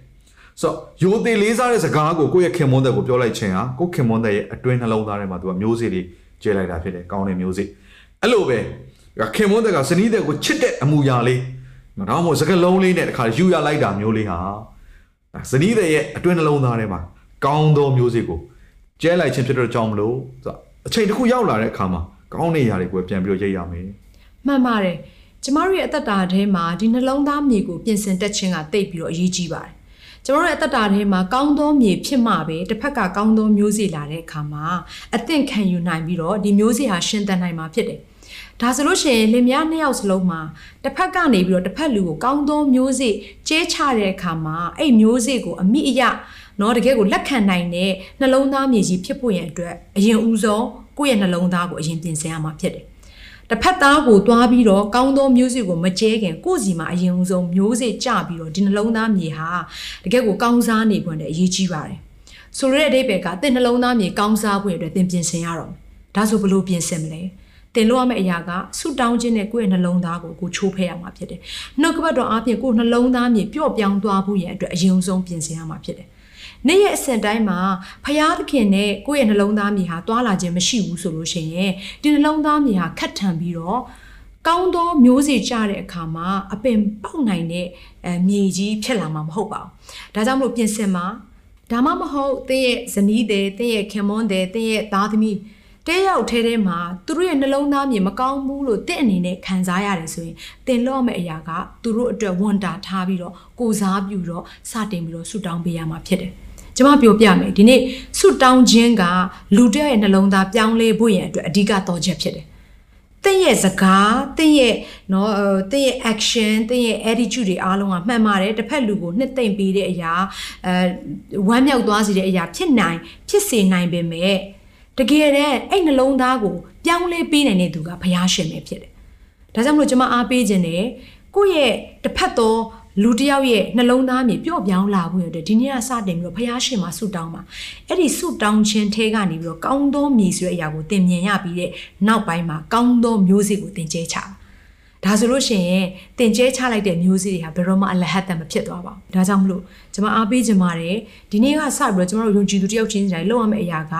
ဆိုတော့ယိုသေးလေးစားတဲ့စကားကိုကိုယ့်ရဲ့ခင်မွန်းတဲ့ကိုပြောလိုက်ခြင်းဟာကိုယ့်ခင်မွန်းတဲ့ရဲ့အတွင်းနှလုံးသားထဲမှာသူကမျိုးစေ့လေးကျဲလိုက်တာဖြစ်တယ်ကောင်းတဲ့မျိုးစေ့အဲ့လိုပဲခင်မွန်းတဲ့ကဇနီးတဲ့ကိုချစ်တဲ့အမူအရာလေးဒါမှမဟုတ်စကလုံးလေးနဲ့တခါယူရလိုက်တာမျိုးလေးဟာဇနီးတဲ့ရဲ့အတွင်းနှလုံးသားထဲမှာကောင်းသောမျိုးစေ့ကိုကျဲလိုက်ခြင်းဖြစ်တဲ့ကြောင့်မလို့ဆိုအချိန်တစ်ခုရောက်လာတဲ့အခါမှာကောင်းတဲ့ຢာတွေကိုပြန်ပြီးတော့ရိပ်ရမယ်မှန်ပါတယ်ကျမတို့ရဲ့အသက်တာထဲမှာဒီနှလုံးသားမြေကိုပြင်ဆင်တက်ခြင်းကတိတ်ပြီးတော့အရေးကြီးပါတယ် ကျမတို့ရဲ့အသက်တာထဲမှာကောင်းသောမြေဖြစ်မှပဲတစ်ဖက်ကကောင်းသောမျိုးစေ့လာတဲ့အခါမှာအသင့်ခံယူနိုင်ပြီးတော့ဒီမျိုးစေ့ဟာရှင်သန်နိုင်မှာဖြစ်တယ်ဒါဆိုလို့ရှိရင်လင်မယားနှစ်ယောက်စလုံးမှာတစ်ဖက်ကနေပြီးတော့တစ်ဖက်လူကိုကောင်းသောမျိုးစေ့ကျဲချတဲ့အခါမှာအဲ့မျိုးစေ့ကိုအမိအယနော်တကယ်ကိုလက်ခံနိုင်တဲ့နှလုံးသားမြေကြီးဖြစ်ဖို့ရန်အတွက်အရင်ဦးဆုံးကိုယ့်ရဲ့နှလုံးသားကိုအရင်ပြင်ဆင်ရမှာဖြစ်တယ်။ တစ်ဖက်သားကိုတွားပြီးတော့ကောင်းသောမျိုးစေ့ကိုမကျဲခင်ကိုယ့်စီမှာအရင်ဦးဆုံးမျိုးစေ့ကြပြီးတော့ဒီနှလုံးသားမြေဟာတကယ်ကိုကောင်းစားနေခွင့်နဲ့အရေးကြီးပါတယ်။ဆိုတဲ့အဓိပ္ပာယ်ကသင်နှလုံးသားမြေကောင်းစားဖို့အတွက်သင်ပြင်ဆင်ရတော့မယ်။ဒါဆိုဘလို့ပြင်ဆင်မလဲ။တင်လို့ရမယ့်အရာကဆူတောင်းခြင်းနဲ့ကိုယ့်ရဲ့နှလုံးသားကိုကိုချိုးဖဲ့ရမှာဖြစ်တယ်။နှုတ်ကပတ်တော်အပြင်ကိုယ်နှလုံးသားမြေပျော့ပြောင်းသွားဖို့ရန်အတွက်အရင်ဆုံးပြင်ဆင်ရမှာဖြစ်တယ်။ နေ့ရက်အစဉ်တိုင်းမှာဖရာသခင်နဲ့ကိုယ့်ရဲ့နှလုံးသားမြေဟာတွာလာခြင်းမရှိဘူးဆိုလို့ရှိရင်ဒီနှလုံးသားမြေဟာခတ်ထန်ပြီးတော့ကောင်းသောမျိုးစေ့ကြတဲ့အခါမှာအပင်ပေါက်နိုင်တဲ့အဲမြေကြီးဖြစ်လာမှာမဟုတ်ပါဘူး။ဒါကြောင့်မလို့ပြင်ဆင်မှာဒါမှမဟုတ်သင်ရဲ့ဇနီးတဲ့သင်ရဲ့ခင်မွန်းတဲ့သင်ရဲ့သားသမီးတဲရောက်ထဲထဲမှာသူတို့ရဲ့နှလုံးသားမြေမကောင်းဘူးလို့တင့်အနေနဲ့ခံစားရတယ်ဆိုရင်တင်လို့မယ့်အရာကသူတို့အတွက်ဝန်တာထားပြီးတော့ကိုစားပြုတော့စတင်ပြီးတော့ဆူတောင်းပေးရမှာဖြစ်တယ်။ ကျကျွန်မပြောပြမယ်ဒီနေ့ဆုတောင်းခြင်းကလူတစ်ယောက်ရဲ့နှလုံးသားပြောင်းလဲဖို့ရန်အတွက်အဓိကတော့ချက်ဖြစ်တယ်။တင့်ရဲ့စကားတင့်ရဲ့နော်အဲတင့်ရဲ့ action တင့်ရဲ့ attitude တွေအားလုံးကမှန်ပါတယ်တစ်ဖက်လူကိုနှစ်သိမ့်ပေးတဲ့အရာအဲဝမ်းမြောက်သွားစေတဲ့အရာဖြစ်နိုင်ဖြစ်စေနိုင်ပေမဲ့တကယ်တည်းအဲ့နှလုံးသားကိုပြောင်းလဲပေးနိုင်တဲ့သူကဘုရားရှင်ပဲဖြစ်တယ်။ဒါကြောင့်မလို့ကျွန်မအားပေးခြင်းနဲ့ကိုယ့်ရဲ့တစ်ဖက်သော လူတစ်ယောက်ရဲ့နှလုံးသားမြေပျော့ပြောင်းလာဖို့ရတဲ့ဒီနေ့ကစတင်ပြီးတော့ဖះရှင်မှာဆုတောင်းပါအဲ့ဒီဆုတောင်းခြင်းထဲကနေပြီးတော့ကောင်းသောမြေဆိုတဲ့အရာကိုသင်မြင်ရပြီးတဲ့နောက်ပိုင်းမှာကောင်းသောမျိုးစေ့ကိုသင်ကျဲချပါ ဒါဆိုလို့ရှိရင်တင်ကျဲချလိုက်တဲ့မျိုးစေ့တွေဟာဘယ်တော့မှအလဟတ်တန်မဖြစ်သွားပါဘူး။ဒါကြောင့်မလို့ကျွန်မအားပေးခြင်းပါတယ်ဒီနေ့ကစပြီးတော့ကျွန်တော်တို့ယုံကြည်သူတယောက်ချင်းစီတိုင်းလုပ်ရမယ့်အရာက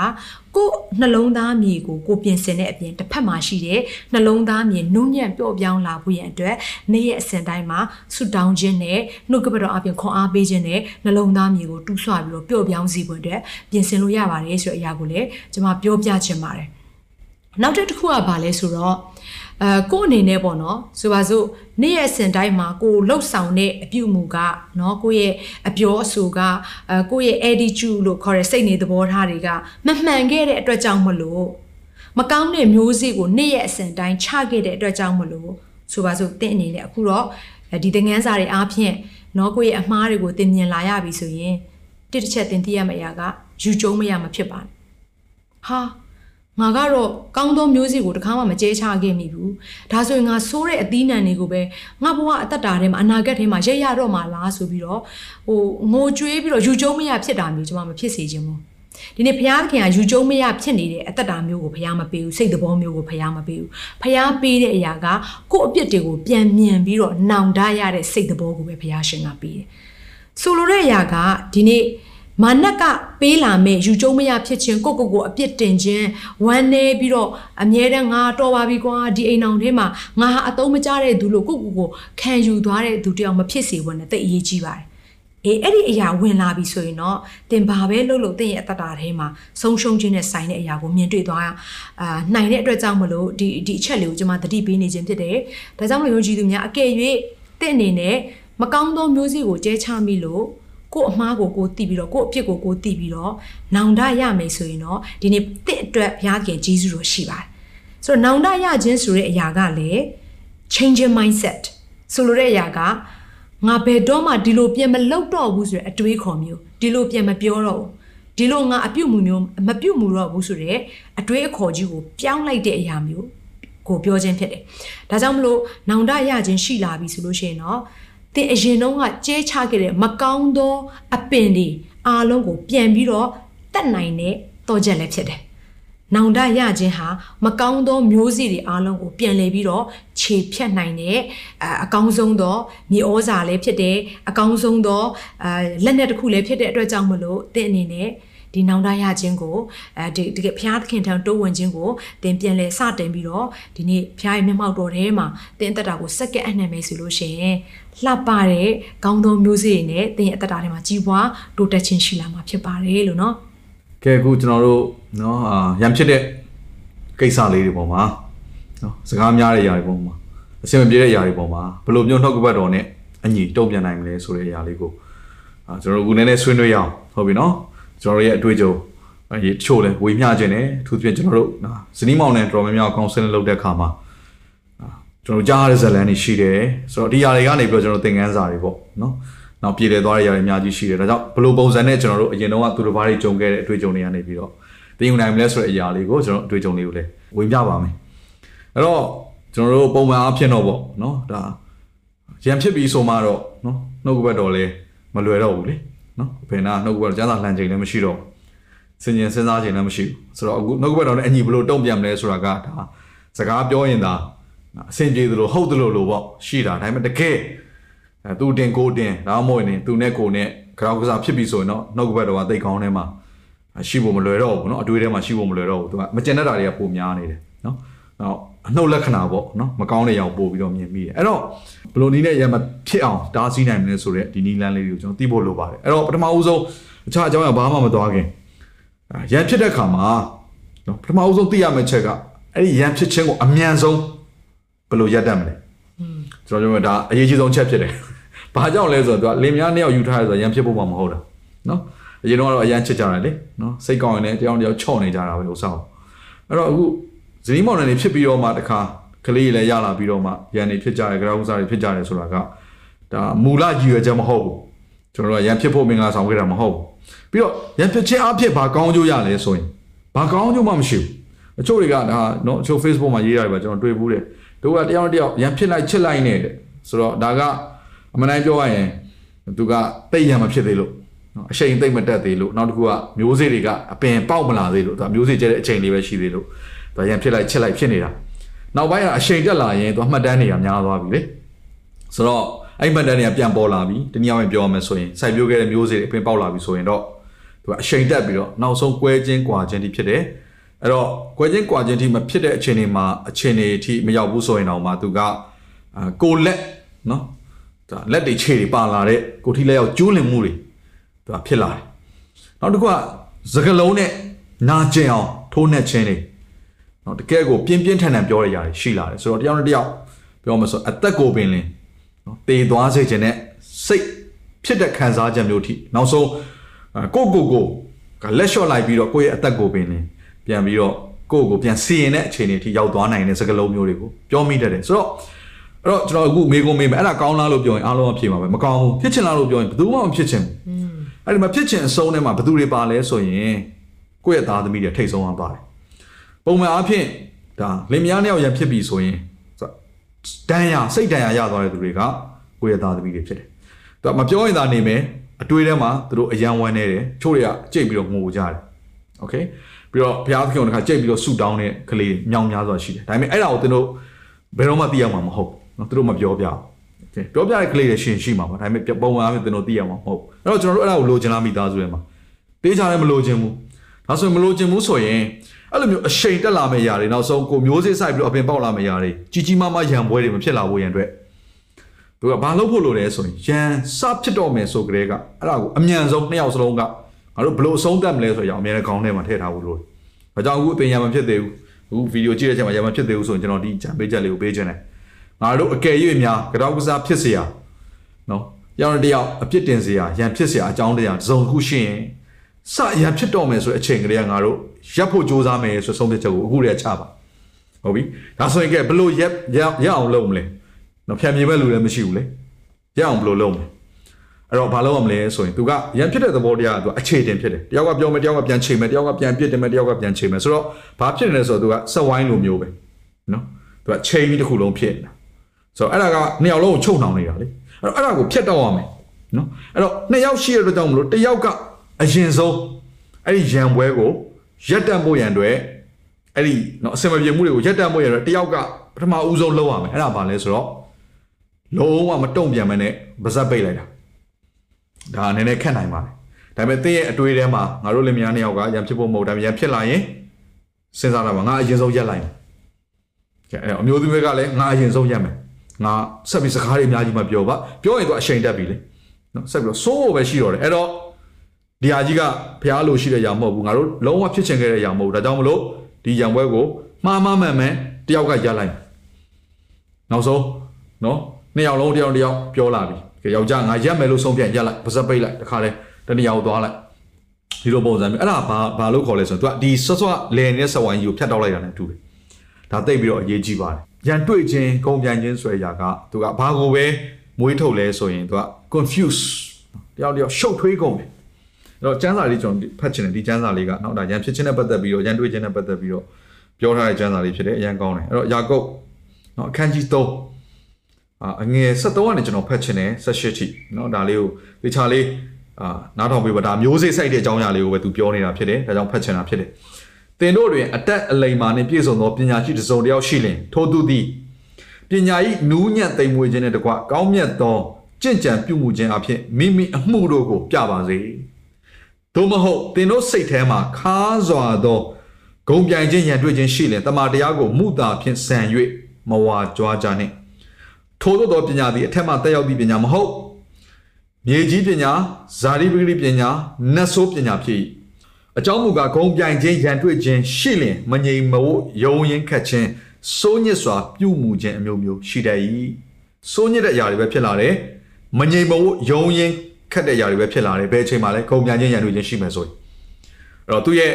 ကိုယ်နှလုံးသားမြေကိုကိုပြင်ဆင်တဲ့အပြင်တစ်ဖက်မှာရှိတဲ့နှလုံးသားမြေနုညံ့ပျော့ပြောင်းလာဖို့ရန်အတွက်နေ့ရက်အစဉ်တိုင်းမှာဆုတောင်းခြင်းနဲ့နှုတ်ကပတ်တော်အပြင်ခွန်အားပေးခြင်းနဲ့နှလုံးသားမြေကိုတူးဆွပြီးတော့ပျော့ပြောင်းစေဖို့အတွက်ပြင်ဆင်လို့ရပါတယ်ဆိုတဲ့အရာကိုလည်းကျွန်မပြောပြချင်ပါတယ်။နောက်တစ်ခုကဘာလဲဆိုတော့ အဲကို့အနေနဲ့ပေါ့နော်ဆိုပါစို့နေ့ရက်စင်တိုင်းမှာကိုလှုပ်ဆောင်တဲ့အပြုအမူကနော်ကိုရဲ့အပြောအဆိုကအဲကိုရဲ့ attitude လို့ခေါ်တဲ့စိတ်နေသဘောထားတွေကမမှန်ခဲ့တဲ့အတွက်ကြောင့်မလို့မကောင်းတဲ့မျိုးစေ့ကိုနေ့ရက်အစဉ်တိုင်းချခဲ့တဲ့အတွက်ကြောင့်မလို့ဆိုပါစို့တင့်အနေနဲ့အခုတော့ဒီသင်ခန်းစာတွေအားဖြင့်နော်ကိုရဲ့အမှားတွေကိုသင်မြင်လာရပြီဆိုရင်တစ်တစ်ချက်သင်သိရမယ့်အရာကယူကျုံမရမဖြစ်ပါနဲ့ဟာ ငါကတော့ကောင်းသောမျိုးစေ့ကိုတခါမှမကျဲချခဲ့မိဘူးဒါဆိုရင်ငါဆိုးတဲ့အသီးနှံတွေကိုပဲငါဘဝအသက်တာထဲမှာအနာဂတ်ထဲမှာရရတော့မှာလားဆိုပြီးတော့ဟိုငိုကြွေးပြီးတော့ယူကျုံမရဖြစ်တာမျိုးကျွန်မမဖြစ်စေချင်ဘူးဒီနေ့ဘုရားခင်ကယူကျုံမရဖြစ်နေတဲ့အသက်တာမျိုးကိုဘုရားမပေးဘူးစိတ်သဘောမျိုးကိုဘုရားမပေးဘူးဘုရားပေးတဲ့အရာကကိုယ့်အပြစ်တွေကိုပြန်မြင်ပြီးတော့နောင်တရတဲ့စိတ်သဘောကိုပဲဘုရားရှင်ကပေးတယ်ဆိုလိုတဲ့အရာကဒီနေ့ မာနက်ကပေးလာမဲ့ယူကျုံမရဖြစ်ခြင်းကိုကိုကိုအပြစ်တင်ခြင်းဝမ်းနေပြီးတော့အမြဲတမ်းငါတော်ပါပြီကွာဒီအိမ်အောင်ထဲမှာငါဟာအတုံးမကြတဲ့သူလို့ကိုကိုကိုခံယူသွားတဲ့သူတယောက်မဖြစ်စေဘဲနဲ့တိတ်အရေးကြီးပါတယ်အေးအဲ့ဒီအရာဝင်လာပြီဆိုရင်တော့တင်ဘာပဲလုပ်လို့တင်ရဲ့အတ္တတာထဲမှာဆုံးရှုံးခြင်းနဲ့ဆိုင်တဲ့အရာကိုမြင်တွေ့သွားအာနိုင်တဲ့အတွက်ကြောင့်မလို့ဒီဒီအချက်လေးကိုကျွန်မသတိပေးနေခြင်းဖြစ်တယ်ဒါကြောင့်မလို့ယုံကြည်သူများအကယ်၍တင့်အနေနဲ့မကောင်းသောမျိုးစေ့ကိုကျဲချမိလို့ ကို့အမားကိုကိုသိပြီးတော့ကို့အဖြစ်ကိုကိုသိပြီးတော့နောင်တရမယ်ဆိုရင်တော့ဒီနေ့တစ်အတွက်ဘုရားခင်ဂျေဇုတော်ရှိပါတယ်ဆိုတော့နောင်တရခြင်းဆိုတဲ့အရာကလည်း changing mindset ဆိုလိုတဲ့အရာကငါဘယ်တော့မှဒီလိုပြန်မလုပ်တော့ဘူးဆိုတဲ့အတွေးခေါ်မျိုးဒီလိုပြန်မပြောတော့ဘူးဒီလိုငါအပြုတ်မှုမျိုးမပြုတ်မှုတော့ဘူးဆိုတဲ့အတွေးအခေါ်ကြီးကိုပြောင်းလိုက်တဲ့အရာမျိုးကိုပြောခြင်းဖြစ်တယ်ဒါကြောင့်မလို့နောင်တရခြင်းရှိလာပြီဆိုလို့ရှိရင်တော့ တင်အရင်တုန်းကကျဲချခဲ့တဲ့မကောင်းသောအပင်တွေအားလုံးကိုပြန်ပြီးတော့တတ်နိုင်တဲ့တော့ချက်လည်းဖြစ်တယ်။နောင်တရခြင်းဟာမကောင်းသောမျိုးစေ့တွေအားလုံးကိုပြန်လည်ပြီးတော့ခြေဖြတ်နိုင်တဲ့အကောင်းဆုံးသောမြေဩဇာလည်းဖြစ်တယ်အကောင်းဆုံးသောအလက်နက်တစ်ခုလည်းဖြစ်တဲ့အတွက်ကြောင့်မလို့တင့်အနေနဲ့ ဒီနောင်တရခြင်းကိုအဲဒီတကယ်ဘုရားသခင်ထံတိုးဝင်ခြင်းကိုသင်ပြန်လဲစတင်ပြီးတော့ဒီနေ့ဘုရားရဲ့မျက်မှောက်တော်ထဲမှာသင်အသက်တာကိုစက္ကန့်အနှံ့မယ်ဆိုလို့ရှိရင်လှပတဲ့ကောင်းသောမျိုးစေ့နဲ့သင်အသက်တာထဲမှာကြီးပွားတိုးတက်ခြင်းရှိလာမှာဖြစ်ပါတယ်လို့နော်ကဲအခုကျွန်တော်တို့နော်ဟာရံဖြစ်တဲ့ကိစ္စလေးတွေပေါ်မှာနော်စကားများတဲ့အရာတွေပေါ်မှာအဆင်မပြေတဲ့အရာတွေပေါ်မှာဘယ်လိုမျိုးနှုတ်ကပတ်တော်နဲ့အညီတုံ့ပြန်နိုင်မလဲဆိုတဲ့အရာလေးကိုကျွန်တော်တို့အခုနည်းနည်းဆွေးနွေးရအောင်ဟုတ်ပြီနော် ကျွန်တော်တို့ရဲ့အတွေ့အကြုံအဲတချို့လဲဝေမျှခြင်းနဲ့အထူးသဖြင့်ကျွန်တော်တို့နော်ဇနီးမောင်နဲ့တော်တော်များများကောင်ဆယ်လုပ်တဲ့အခါမှာအာကျွန်တော်တို့ကြားရတဲ့ဇာတ်လမ်းတွေရှိတယ်ဆိုတော့ဒီຢာတွေကနေပြီးတော့ကျွန်တော်တို့သင်ခန်းစာတွေပေါ့နော်နောက်ပြည်လဲသွားတဲ့ຢာတွေအများကြီးရှိတယ်ဒါကြောင့်ဘယ်လိုပုံစံနဲ့ကျွန်တော်တို့အရင်တော့ကသူတစ်ပါးတွေကြုံခဲ့တဲ့အတွေ့အကြုံတွေကနေပြီးတော့သင်ယူနိုင်မလဲဆိုတဲ့အရာလေးကိုကျွန်တော်အတွေ့အကြုံလေးကိုလည်းဝေမျှပါမယ်အဲ့တော့ကျွန်တော်တို့ပုံမှန်အားဖြင့်တော့ပေါ့နော်ဒါရံဖြစ်ပြီးဆိုမှတော့နော်နှုတ်ကပတ်တော်လဲမလွယ်တော့ဘူးလေ နော်ဘယ်နာနှုတ်ကပတ်တော်ကျမ်းစာလှန်ချိန်လည်းမရှိတော့ဘူးစဉ်းကျင်စဉ်းစားချိန်လည်းမရှိဘူးဆိုတော့အခုနှုတ်ကပတ်တော်နဲ့အညီဘယ်လိုတုံ့ပြန်မလဲဆိုတာကဒါစကားပြောရင်ဒါအဆင်ပြေသလိုဟုတ်သလိုလိုပေါ့ရှိတာဒါပေမဲ့တကယ်အဲသူတင်ကိုတင်ဒါမှမဟုတ်ရင်သူနဲ့ကိုနဲ့ကြောက်ကစားဖြစ်ပြီဆိုရင်တော့နှုတ်ကပတ်တော်ကတိတ်ကောင်းထဲမှာရှိဖို့မလွယ်တော့ဘူးเนาะအတွေးထဲမှာရှိဖို့မလွယ်တော့ဘူးသူကမကျင်တတ်တာတွေကပိုများနေတယ်เนาะနောက် အနှုတ်လက္ခဏာပေါ့နော်မကောင်းတဲ့အရာကိုပို့ပြီးတော့မြင်မိတယ်အဲ့တော့ဘယ်လိုနည်းနဲ့ရမဖြစ်အောင်တားဆီးနိုင်မလဲဆိုတဲ့ဒီနည်းလမ်းလေးတွေကိုကျွန်တော်သိဖို့လိုပါတယ်အဲ့တော့ပထမဦးဆုံးအခြားအကြောင်းအရာဘာမှမသွားခင်ရန်ဖြစ်တဲ့ခါမှာနော်ပထမဦးဆုံးသိရမယ့်ချက်ကအဲ့ဒီရန်ဖြစ်ခြင်းကိုအမြန်ဆုံးဘယ်လိုရပ်တတ်မလဲကျွန်တော်တို့ကဒါအရေးကြီးဆုံးချက်ဖြစ်တယ်ဘာကြောင့်လဲဆိုတော့သူကလင်မယားနှစ်ယောက်ယူထားရဆိုတော့ရန်ဖြစ်ဖို့မှမဟုတ်တာနော်အရင်တော့အရန်ချစ်ကြတယ်လေနော်စိတ်ကောင်းရင်လည်းတယောက်တယောက်ချော့နေကြတာပဲဥစားအဲ့တော့အခု ဇနီးမောင်နှံတွေဖြစ်ပြီးတော့မှတခါကလေးလည်းရလာပြီးတော့မှရန်နေဖြစ်ကြတယ်ကြောက်ဥစ္စာတွေဖြစ်ကြတယ်ဆိုတာကဒါမူလရည်ရွယ်ချက်မဟုတ်ဘူးကျွန်တော်တို့ကရန်ဖြစ်ဖို့မင်္ဂလာဆောင်ခဲ့တာမဟုတ်ဘူးပြီးတော့ရန်ဖြစ်ခြင်းအဖြစ်ဘာကောင်းကျိုးရလဲဆိုရင်ဘာကောင်းကျိုးမှမရှိဘူးအချို့တွေကဒါနော်အချို့ Facebook မှာရေးရတယ်ပါကျွန်တော်တွေ့ဘူးတယ်တို့ကတယောက်တစ်ယောက်ရန်ဖြစ်လိုက်ချစ်လိုက်နေတဲ့ဆိုတော့ဒါကအမှန်တိုင်းပြောရရင်သူကတိတ်ရံမဖြစ်သေးလို့နော်အချိန်သိမ့်မတက်သေးလို့နောက်တစ်ခုကမျိုးစေ့တွေကအပင်ပေါက်မလာသေးလို့သူကမျိုးစေ့ကျတဲ့အချိန်လေးပဲရှိသေးလို့ သူရန်ဖြစ်လိုက်ချစ်လိုက်ဖြစ်နေတာနောက်ပိုင်းကအချိန်တက်လာရင်သူမှတ်တမ်းတွေကများသွားပြီလေဆိုတော့အဲ့မှတ်တမ်းတွေကပြန်ပေါ်လာပြီတနည်းအားဖြင့်ပြောရမယ်ဆိုရင်စိုက်ပျိုးခဲ့တဲ့မျိုးစေ့တွေအပင်ပေါက်လာပြီဆိုရင်တော့သူကအချိန်တက်ပြီးတော့နောက်ဆုံးကွဲချင်းကွာချင်းတိဖြစ်တယ်အဲ့တော့ကွဲချင်းကွာချင်းတိမဖြစ်တဲ့အချိန်တွေမှာအချိန်တွေအထိမရောက်ဘူးဆိုရင်တော့မှသူကအာကိုလက်နော်ဒါလက်တွေခြေတွေပါလာတဲ့ကိုထိလက်ရောက်ကျူးလင်မှုတွေသူကဖြစ်လာတယ်နောက်တစ်ခုကစကလုံးနဲ့နာကျင်အောင်ထိုးနှက်ခြင်းတွေ နော်တကယ်ကိုပြင်းပြင်းထန်ထန်ပြောရရတယ်ရှိလာတယ်ဆိုတော့တယောက်နဲ့တယောက်ပြောမှဆိုအသက်ကိုပင်လင်နော်တေသွားစေခြင်းနဲ့စိတ်ဖြစ်တဲ့ခံစားချက်မျိုးထိနောက်ဆုံးအာကိုကိုကိုကလက်လျှော့လိုက်ပြီးတော့ကိုယ့်ရဲ့အသက်ကိုပင်လင်ပြန်ပြီးတော့ကိုယ့်ကိုပြန်စီရင်တဲ့အခြေအနေထိရောက်သွားနိုင်တဲ့စကလုံးမျိုးတွေကိုပြောမိတတ်တယ်ဆိုတော့အဲ့တော့ကျွန်တော်အခုမေကုံမေးမယ်အဲ့ဒါကောင်းလားလို့ပြောရင်အားလုံးအဖြေမှာပဲမကောင်းဘူးဖြစ်ချင်လားလို့ပြောရင်ဘယ်သူမှမဖြစ်ချင်ဘူးအဲ့ဒီမှာဖြစ်ချင်အဆုံးထဲမှာဘယ်သူတွေပါလဲဆိုရင်ကိုယ့်ရဲ့သားသမီးတွေထိတ်ဆုံးအောင်ပါတယ် ပုံမှန်အားဖြင့်ဒါလင်မယားနှစ်ယောက်ရန်ဖြစ်ပြီဆိုရင်ဒဏ်ရာစိတ်ဒဏ်ရာရသွားတဲ့သူတွေကကိုယ့်ရဲ့သားသမီးတွေဖြစ်တယ်။သူကမပြောရင်သာနေမယ်အတွေ့ထဲမှာသူတို့အယံဝမ်းနေတယ်ချို့တွေကကြိတ်ပြီးတော့ငိုကြတယ်။ Okay ပြီးတော့ဘုရားသခင်ကကြိတ်ပြီးတော့ဆူတောင်းတဲ့ကလေးမြောင်များစွာရှိတယ်။ဒါပေမဲ့အဲ့ဒါကိုသူတို့ဘယ်တော့မှသိရမှာမဟုတ်ဘူး။နော်သူတို့မပြောပြဘူး။ပြောပြတဲ့ကလေးတွေရှင်ရှိမှာပါဒါပေမဲ့ပုံမှန်အားဖြင့်သင်တို့သိရမှာမဟုတ်ဘူးအဲ့တော့ကျွန်တော်တို့အဲ့ဒါကိုလိုချင်လားမိသားစုရဲ့မှာတေးချာလည်းမလိုချင်ဘူးဒါဆိုရင်မလိုချင်ဘူးဆိုရင် အဲ့လိုမျိုးအရှိန်တက်လာမယ့်ຢာတွေနောက်ဆုံးကိုမျိုးစေ့ဆိုင်ပြီးတော့အပင်ပေါက်လာမယ့်ຢာတွေကြီးကြီးမားမားရံပွဲတွေမဖြစ်လာဖို့ရန်အတွက်သူကဘာလုပ်ဖို့လိုလဲဆိုရင်ရန်စဖြစ်တော့မယ်ဆိုကြတဲ့ကအဲ့ဒါကိုအမြန်ဆုံးနှစ်ယောက်စလုံးကငါတို့ဘယ်လိုအဆုံးသတ်မလဲဆိုရအောင်အများနဲ့ခေါင်းထဲမှာထည့်ထားဖို့လိုတယ်။ဒါကြောင့်အခုအပင်ရံမဖြစ်သေးဘူး။အခုဗီဒီယိုကြည့်တဲ့အချိန်မှာရံမဖြစ်သေးဘူးဆိုရင်ကျွန်တော်ဒီဂျမ်ပေးချက်လေးကိုပေးခြင်းတယ်။ငါတို့အကယ်၍များကြောက်ကစားဖြစ်เสียနော်။ရောင်းတယောက်အပြစ်တင်เสียရန်ဖြစ်เสียအကြောင်းတရားတစ်စုံတစ်ခုရှိရင် စရန်ဖြစ်တော့မယ်ဆိုတဲ့အချိန်ကလေးကငါတို့ရပ်ဖို့စ조사မယ်ဆိုဆုံးဖြတ်ချက်ကိုအခုတည်းကချပါ။ဟုတ်ပြီ။ဒါဆိုရင်ကဲဘလို့ရက်ရအောင်လုပ်မလဲ။နော်ဖြံမြေမဲ့လူလည်းမရှိဘူးလေ။ရအောင်ဘလို့လုပ်မလဲ။အဲ့တော့ဘာလုပ်ရမလဲဆိုရင်သူကရန်ဖြစ်တဲ့သဘောတရားကသူအခြေတင်ဖြစ်တယ်တယောက်ကပြောမယ်တယောက်ကပြန်ချိန်မယ်တယောက်ကပြန်ပြစ်တယ်မယ်တယောက်ကပြန်ချိန်မယ်ဆိုတော့ဘာဖြစ်နေလဲဆိုတော့သူကဆက်ဝိုင်းလိုမျိုးပဲနော်သူကချိန်ပြီးတစ်ခုလုံးဖြစ်နေတာဆိုတော့အဲ့ဒါကနှစ်ယောက်လုံးကိုချုပ်နှောင်နေတာလေအဲ့တော့အဲ့ဒါကိုဖျက်တော့ရမယ်နော်အဲ့တော့နှစ်ယောက်ရှိရတဲ့ကြောင့်မလို့တယောက်က အရင်ဆုံးအဲ့ဒီရန်ပွဲကိုရက်တန့်ဖို့ရန်အတွက်အဲ့ဒီနော်အစင်မပြေမှုတွေကိုရက်တန့်ဖို့ရန်အတွက်တယောက်ကပထမဦးဆုံးလုပ်ရမယ်အဲ့ဒါဘာလဲဆိုတော့လုံးဝမတုံ့ပြန်မနဲ့ပါဇက်ပိတ်လိုက်တာဒါနည်းနည်းခက်နိုင်ပါတယ်ဒါပေမဲ့တင်းရဲ့အတွေးထဲမှာငါတို့လင်မယားနှစ်ယောက်ကရံဖြစ်ဖို့မဟုတ်ဒါပေမဲ့ရံဖြစ်လာရင်စဉ်းစားလာပါငါအရင်ဆုံးရက်လိုက်မယ်ကဲအဲ့အမျိုးသမီးကလည်းငါအရင်ဆုံးရက်မယ်ငါဆက်ပြီးစကားတွေအများကြီးမပြောပါပြောရင်တော့အချိန်တက်ပြီလေနော်ဆက်ပြီးတော့စိုးဖို့ပဲရှိတော့တယ်အဲ့တော့ ဒီဟာကြီးကဖျားလို့ရှိတဲ့ຢာမဟုတ်ဘူးငါတို့လုံးဝဖြစ်ချင်ခဲ့တဲ့ຢာမဟုတ်ဘူးဒါကြောင့်မလို့ဒီຢံပွဲကိုမှားမှားမှန်မှန်တယောက်ကရက်လိုက်နောက်ဆုံးနော်နှစ်ယောက်လုံးတယောက်တယောက်ပြောလာပြီကဲယောက်ျားငါရက်မယ်လို့ဆုံးဖြတ်ရက်လိုက်ပါစပ်ပိတ်လိုက်တခါလဲတနေရာကိုသွားလိုက်ဒီလိုပုံစံမျိုးအဲ့ဒါဘာဘာလို့ခေါ်လဲဆိုတော့ तू ဒီဆွတ်ဆွတ်လဲနေတဲ့စဝိုင်းကြီးကိုဖြတ်တောက်လိုက်တာနဲ့တူတယ်ဒါသိပြီးတော့အရေးကြီးပါတယ်ရန်တွေ့ခြင်းဂုံပြန်ခြင်းဆိုရရာက तू ကဘာကိုပဲမွေးထုတ်လဲဆိုရင် तू က confuse တယောက်တယောက်ရှုပ်ထွေးကုန်တယ် အဲ့တော့ကျမ်းစာလေးကျွန်တော်ဖတ်ချင်တယ်ဒီကျမ်းစာလေးကနော်ဒါရန်ဖြစ်ခြင်းနဲ့ပတ်သက်ပြီးတော့ရန်တွေ့ခြင်းနဲ့ပတ်သက်ပြီးတော့ပြောထားတဲ့ကျမ်းစာလေးဖြစ်တယ်အရန်ကောင်းတယ်အဲ့တော့ယာကုပ်နော်အခန်းကြီး3အငယ်73ကနေကျွန်တော်ဖတ်ချင်တယ်78ထိနော်ဒါလေးကိုတေချာလေးအာနားထောင်ပေးပါဒါမျိုးစေ့ဆိုင်တဲ့အကြောင်းအရာလေးကိုပဲသူပြောနေတာဖြစ်တယ်ဒါကြောင့်ဖတ်ချင်တာဖြစ်တယ်သင်တို့တွင်အတက်အလိမ်မာနှင့်ပြည့်စုံသောပညာရှိတစ်စုံတစ်ယောက်ရှိလင်ထိုသူသည်ပညာ၏နူးညံ့သိမ်မွေ့ခြင်းနှင့်တကွကောင်းမြတ်သောကြင်ကြံပြုမှုခြင်းအဖြစ်မိမိအမှုတို့ကိုပြပါစေ သို့မဟုတ်သင်တို့စိတ်ထဲမှာခါးစွာသောဂုံပြိုင်ခြင်းရန်တွေ့ခြင်းရှိလင်တမန်တရားကိုမူတာဖြင့်ဆံ၍မဝါကြွားကြနှင့်ထို့သောသောပညာသည်အထက်မှတက်ရောက်သည့်ပညာမဟုတ်မြေကြီးပညာဇာတိပဂတိပညာနတ်ဆိုးပညာဖြစ်၏အကြောင်းမူကားဂုံပြိုင်ခြင်းရန်တွေ့ခြင်းရှိလင်မငြိမ်မဝတ်ယုံရင်ခတ်ခြင်းစိုးညစ်စွာပြုမှုခြင်းအမျိုးမျိုးရှိတတ်၏စိုးညစ်တဲ့အရာတွေပဲဖြစ်လာတယ်မငြိမ်မဝတ်ယုံရင် ခက်တဲ့ຢာတွေပဲဖြစ်လာတယ်ဘယ်အချိန်မှလဲကုန်ပြန်ခြင်းရန်တွေ့ခြင်းရှိမယ်ဆိုရင်အဲ့တော့သူ့ရဲ့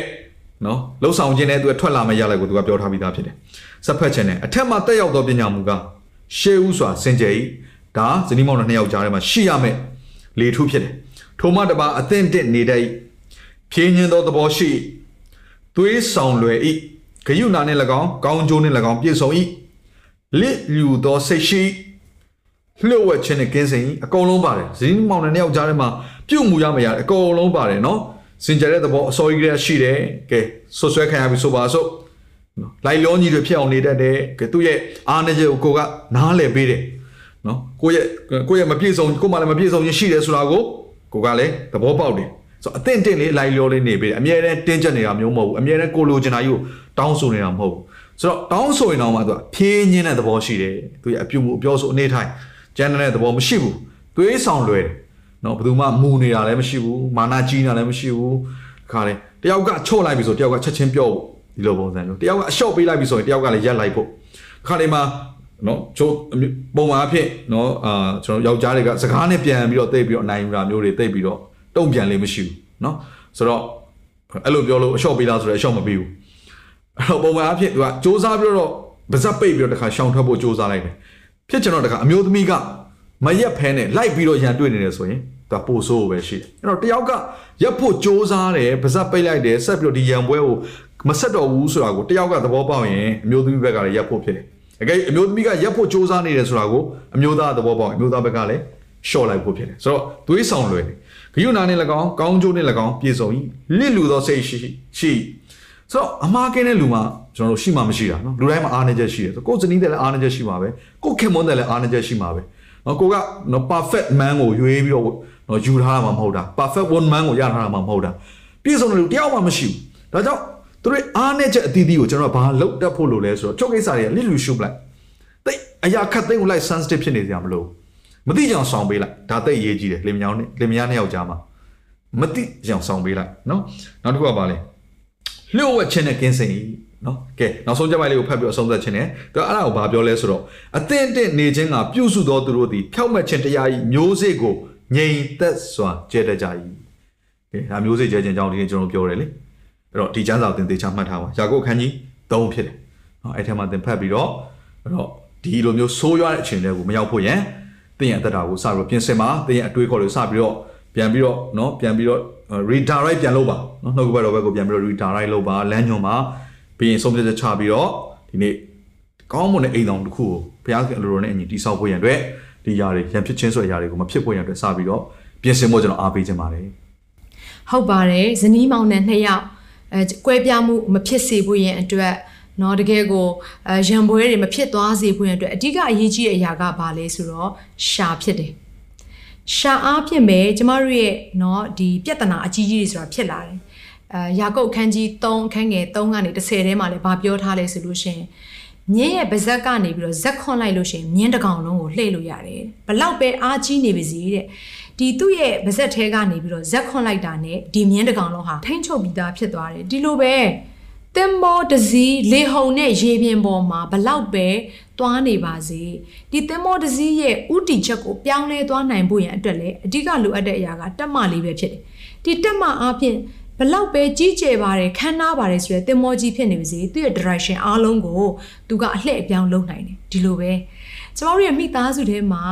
နော်လှုပ်ဆောင်ခြင်းနဲ့သူကထွက်လာမယ့်ရလိုက်ကိုသူကပြောထားပြီးသားဖြစ်တယ်စက်ဖက်ခြင်းနဲ့အထက်မှာတက်ရောက်သောပညာမူကရှေးဥစွာစင်ကြယ်ဤဒါဇနီးမောင်နှံနှစ်ယောက်ကြားထဲမှာရှိရမယ်လေထုဖြစ်တယ်ထိုမှတပါအသင့်တင့်နေတတ်ဤဖြင်းညင်းသောသဘောရှိသွေးဆောင်လွယ်ဤဂယုနာနှင့်၎င်းကောင်းကျိုးနှင့်၎င်းပြည့်စုံဤလစ်လူသောစိတ်ရှိ လျှို့ဝှက်ခြင်းနဲ့ကင်းစင်ဤအကုန်လုံးပါတယ်ဇနီးမောင်နှံနှစ်ယောက်ကြားထဲမှာပြုတ်မှုရမရအကုန်လုံးပါတယ်နော်စင်ကြယ်တဲ့သဘောအစောကြီးကလေးရှိတယ်ကဲဆွဆွဲခံရပြီဆိုပါစို့နော်လိုက်လောညီတွေဖြစ်အောင်နေတတ်တယ်ကဲသူ့ရဲ့အားနည်းချက်ကိုကိုကနားလည်ပေးတယ်နော်ကိုယ့်ရဲ့ကိုယ့်ရဲ့မပြည့်စုံကိုယ်မှလည်းမပြည့်စုံခြင်းရှိတယ်ဆိုတာကိုကိုကလည်းသဘောပေါက်တယ်ဆိုတော့အသင့်တင့်လေးလိုက်လောလေးနေပေးတယ်အမြဲတမ်းတင်းကျပ်နေတာမျိုးမဟုတ်ဘူးအမြဲတမ်းကိုလိုချင်တာကြီးကိုတောင်းဆိုနေတာမဟုတ်ဘူးဆိုတော့တောင်းဆိုရင်တော့မှသူကဖြင်းညင်းတဲ့သဘောရှိတယ်သူရဲ့အပြုတ်မှုအပြောဆိုအနေထိုင် ကျန်တဲ့သဘောမရှိဘူးသွေးဆောင်လွယ်တယ်နော်ဘယ်သူမှမူနေတာလည်းမရှိဘူးမာနကြီးနေတာလည်းမရှိဘူးခါလေတယောက်ကချော့လိုက်ပြီဆိုတယောက်ကချက်ချင်းပြောဖို့ဒီလိုပုံစံမျိုးတယောက်ကအရှော့ပေးလိုက်ပြီဆိုရင်တယောက်ကလည်းရက်လိုက်ဖို့ခါလေမှာနော်ချိုးပုံမှန်အဖြစ်နော်အာကျွန်တော်ယောက်ျားတွေကစကားနဲ့ပြန်ပြီးတော့တိတ်ပြီးတော့အနိုင်ယူတာမျိုးတွေတိတ်ပြီးတော့တုံ့ပြန်လေးမရှိဘူးနော်ဆိုတော့အဲ့လိုပြောလို့အရှော့ပေးလားဆိုတော့အရှော့မပေးဘူးအဲ့တော့ပုံမှန်အဖြစ်သူကစ조사ပြီးတော့ဗဇက်ပိတ်ပြီးတော့တခါရှောင်ထွက်ဖို့စ조사လိုက်တယ် ဖြစ်ကျွန်တော်တခါအမျိုးသမီးကမရက်ဖဲနဲ့လိုက်ပြီးတော့ရန်တွေ့နေတယ်ဆိုရင်ဒါပိုဆိုးပဲရှိတယ်အဲ့တော့တယောက်ကရက်ဖို့စ조사တယ်ဗဇက်ပိတ်လိုက်တယ်ဆက်ပြီးတော့ဒီရန်ပွဲကိုမဆက်တော့ဘူးဆိုတာကိုတယောက်ကသဘောပေါက်ရင်အမျိုးသမီးဘက်ကလည်းရက်ဖို့ဖြစ်တယ်အကယ်အမျိုးသမီးကရက်ဖို့စ조사နေတယ်ဆိုတာကိုအမျိုးသားသဘောပေါက်ရင်အမျိုးသားဘက်ကလည်းရှော့လိုက်ဖို့ဖြစ်တယ်ဆိုတော့သွေးဆောင်လွယ်တယ်ဂယုဏနဲ့၎င်းကောင်းကျိုးနဲ့၎င်းပြည့်စုံ၏လစ်လူသောစိတ်ရှိရှိ ဆိုတော့အမားကင်းတဲ့လူမှာကျွန်တော်တို့ရှိမှမရှိတာနော်လူတိုင်းမှာအားနည်းချက်ရှိတယ်ဆိုကိုယ်စနီးတယ်လည်းအားနည်းချက်ရှိမှာပဲကိုယ်ခင်မွန်းတယ်လည်းအားနည်းချက်ရှိမှာပဲနော်ကိုကနော် perfect man ကိုရွေးပြီးတော့နော်ယူထားတာမှမဟုတ်တာ perfect one man ကိုရထားတာမှမဟုတ်တာပြည့်စုံတဲ့လူတယောက်မှမရှိဘူးဒါကြောင့်သူတို့အားနည်းချက်အသီးသီးကိုကျွန်တော်ဘာလောက်တတ်ဖို့လို့လဲဆိုတော့ချုပ်ကိစ္စတွေကလစ်လူရှုပလိုက်တိတ်အရာခတ်သိမ်းကိုလိုက် sensitive ဖြစ်နေကြမလို့မသိကြအောင်ဆောင်ပေးလိုက်ဒါတိတ်ရေးကြည့်တယ်လင်မြောင်နဲ့လင်မယားနှစ်ယောက်ကြားမှာမသိကြအောင်ဆောင်ပေးလိုက်နော်နောက်တစ်ခုကပါလဲ လျှို့ဝှက်ခြင်းနဲ့ကင်းစင်၏နော်ကဲနောက်ဆုံးကြပိုက်လေးကိုဖတ်ပြီးအဆုံးသတ်ခြင်းနဲ့သူအဲ့ဒါကိုဘာပြောလဲဆိုတော့အသင့်တင့်နေခြင်းကပြုစုသောသူတို့သည်ဖြောက်မှတ်ခြင်းတရားဤမျိုးစေ့ကိုငြိမ်သက်စွာကျဲတကြ၏ကဲဒါမျိုးစေ့ကျဲခြင်းကြောင့်ဒီနေ့ကျွန်တော်ပြောတယ်လေအဲ့တော့ဒီကျမ်းစာကိုသင်သေချာမှတ်ထားပါယာကုပ်ခန်းကြီး3ဖြစ်တယ်နော်အဲ့ထဲမှာသင်ဖတ်ပြီးတော့အဲ့တော့ဒီလိုမျိုးဆိုးရွားတဲ့အချိန်တွေကိုမရောက်ဖို့ရန်သင်ရဲ့အသက်တာကိုစပြီးပြင်ဆင်ပါသင်ရဲ့အတွေးခေါ်တွေကိုစပြီးတော့ပြန်ပြီးတော့နော်ပြန်ပြီးတော့ redirect ပြန်လုပ်ပါနော်နှုတ်ကပတ်တော်ဘက်ကိုပြန်ပြီးတော့ redirect လုပ်ပါလမ်းညွန်ပါပြီးရင်ဆုံးဖြတ်ချက်ချပြီးတော့ဒီနေ့ကောင်းမွန်တဲ့အိမ်တော်တစ်ခုကိုဘုရားခင်အလိုတော်နဲ့အညီတိဆောက်ဖို့ရန်အတွက်ဒီຢာတွေရန်ဖြစ်ချင်းဆိုတဲ့ຢာတွေကိုမဖြစ်ဖို့ရန်အတွက်စပြီးတော့ပြင်ဆင်ဖို့ကျွန်တော်အားပေးခြင်းပါတယ်ဟုတ်ပါတယ်ဇနီးမောင်နှံနှစ်ယောက်အဲကွဲပြားမှုမဖြစ်စေဖို့ရန်အတွက်နော်တကယ်ကိုရံပွဲတွေမဖြစ်သွားစေဖို့ရန်အတွက်အဓိကအရေးကြီးတဲ့အရာကဘာလဲဆိုတော့ရှာဖြစ်တယ် ရှာအားဖြင့်ပဲကျမတို့ရဲ့เนาะဒီပြဿနာအကြီးကြီးတွေဆိုတာဖြစ်လာတယ်အဲယာကုပ်အခန်းကြီး3အခန်းငယ်3ကနေ10ထဲမှာလည်းဗာပြောထားလဲဆိုလို့ရှိရင်မြင်းရဲ့ပါဇက်ကနေပြီးတော့ဇက်ခွန်လိုက်လို့ရှိရင်မြင်းတစ်ကောင်လုံးကိုလှည့်လို့ရတယ်ဘလောက်ပဲအားကြီးနေပါစေတဲ့ဒီသူ့ရဲ့ပါဇက်ထဲကနေပြီးတော့ဇက်ခွန်လိုက်တာနဲ့ဒီမြင်းတစ်ကောင်လုံးဟာထိမ့်ချုပ်ပြီးသားဖြစ်သွားတယ်ဒီလိုပဲတင်မောတစည်းလေဟုန်နဲ့ရေပြင်ပေါ်မှာဘလောက်ပဲ သွားနေပါစေဒီတင်မောတစည်းရဲ့ဥတီချက်ကိုပြောင်းလဲသွားနိုင်ဖို့ရန်အတွက်လည်းအဓိကလိုအပ်တဲ့အရာကတက်မလေးပဲဖြစ်တယ်ဒီတက်မအားဖြင့်ဘလောက်ပဲကြီးကျယ်ပါတယ်ခမ်းနားပါတယ်ဆိုရယ်တင်မောကြီးဖြစ်နေပါစေသူ့ရဲ့ direction အားလုံးကိုသူကအလှည့်အပြောင်းလုပ်နိုင်တယ်ဒီလိုပဲကျမတို့ရဲ့မိသားစုထဲမှာ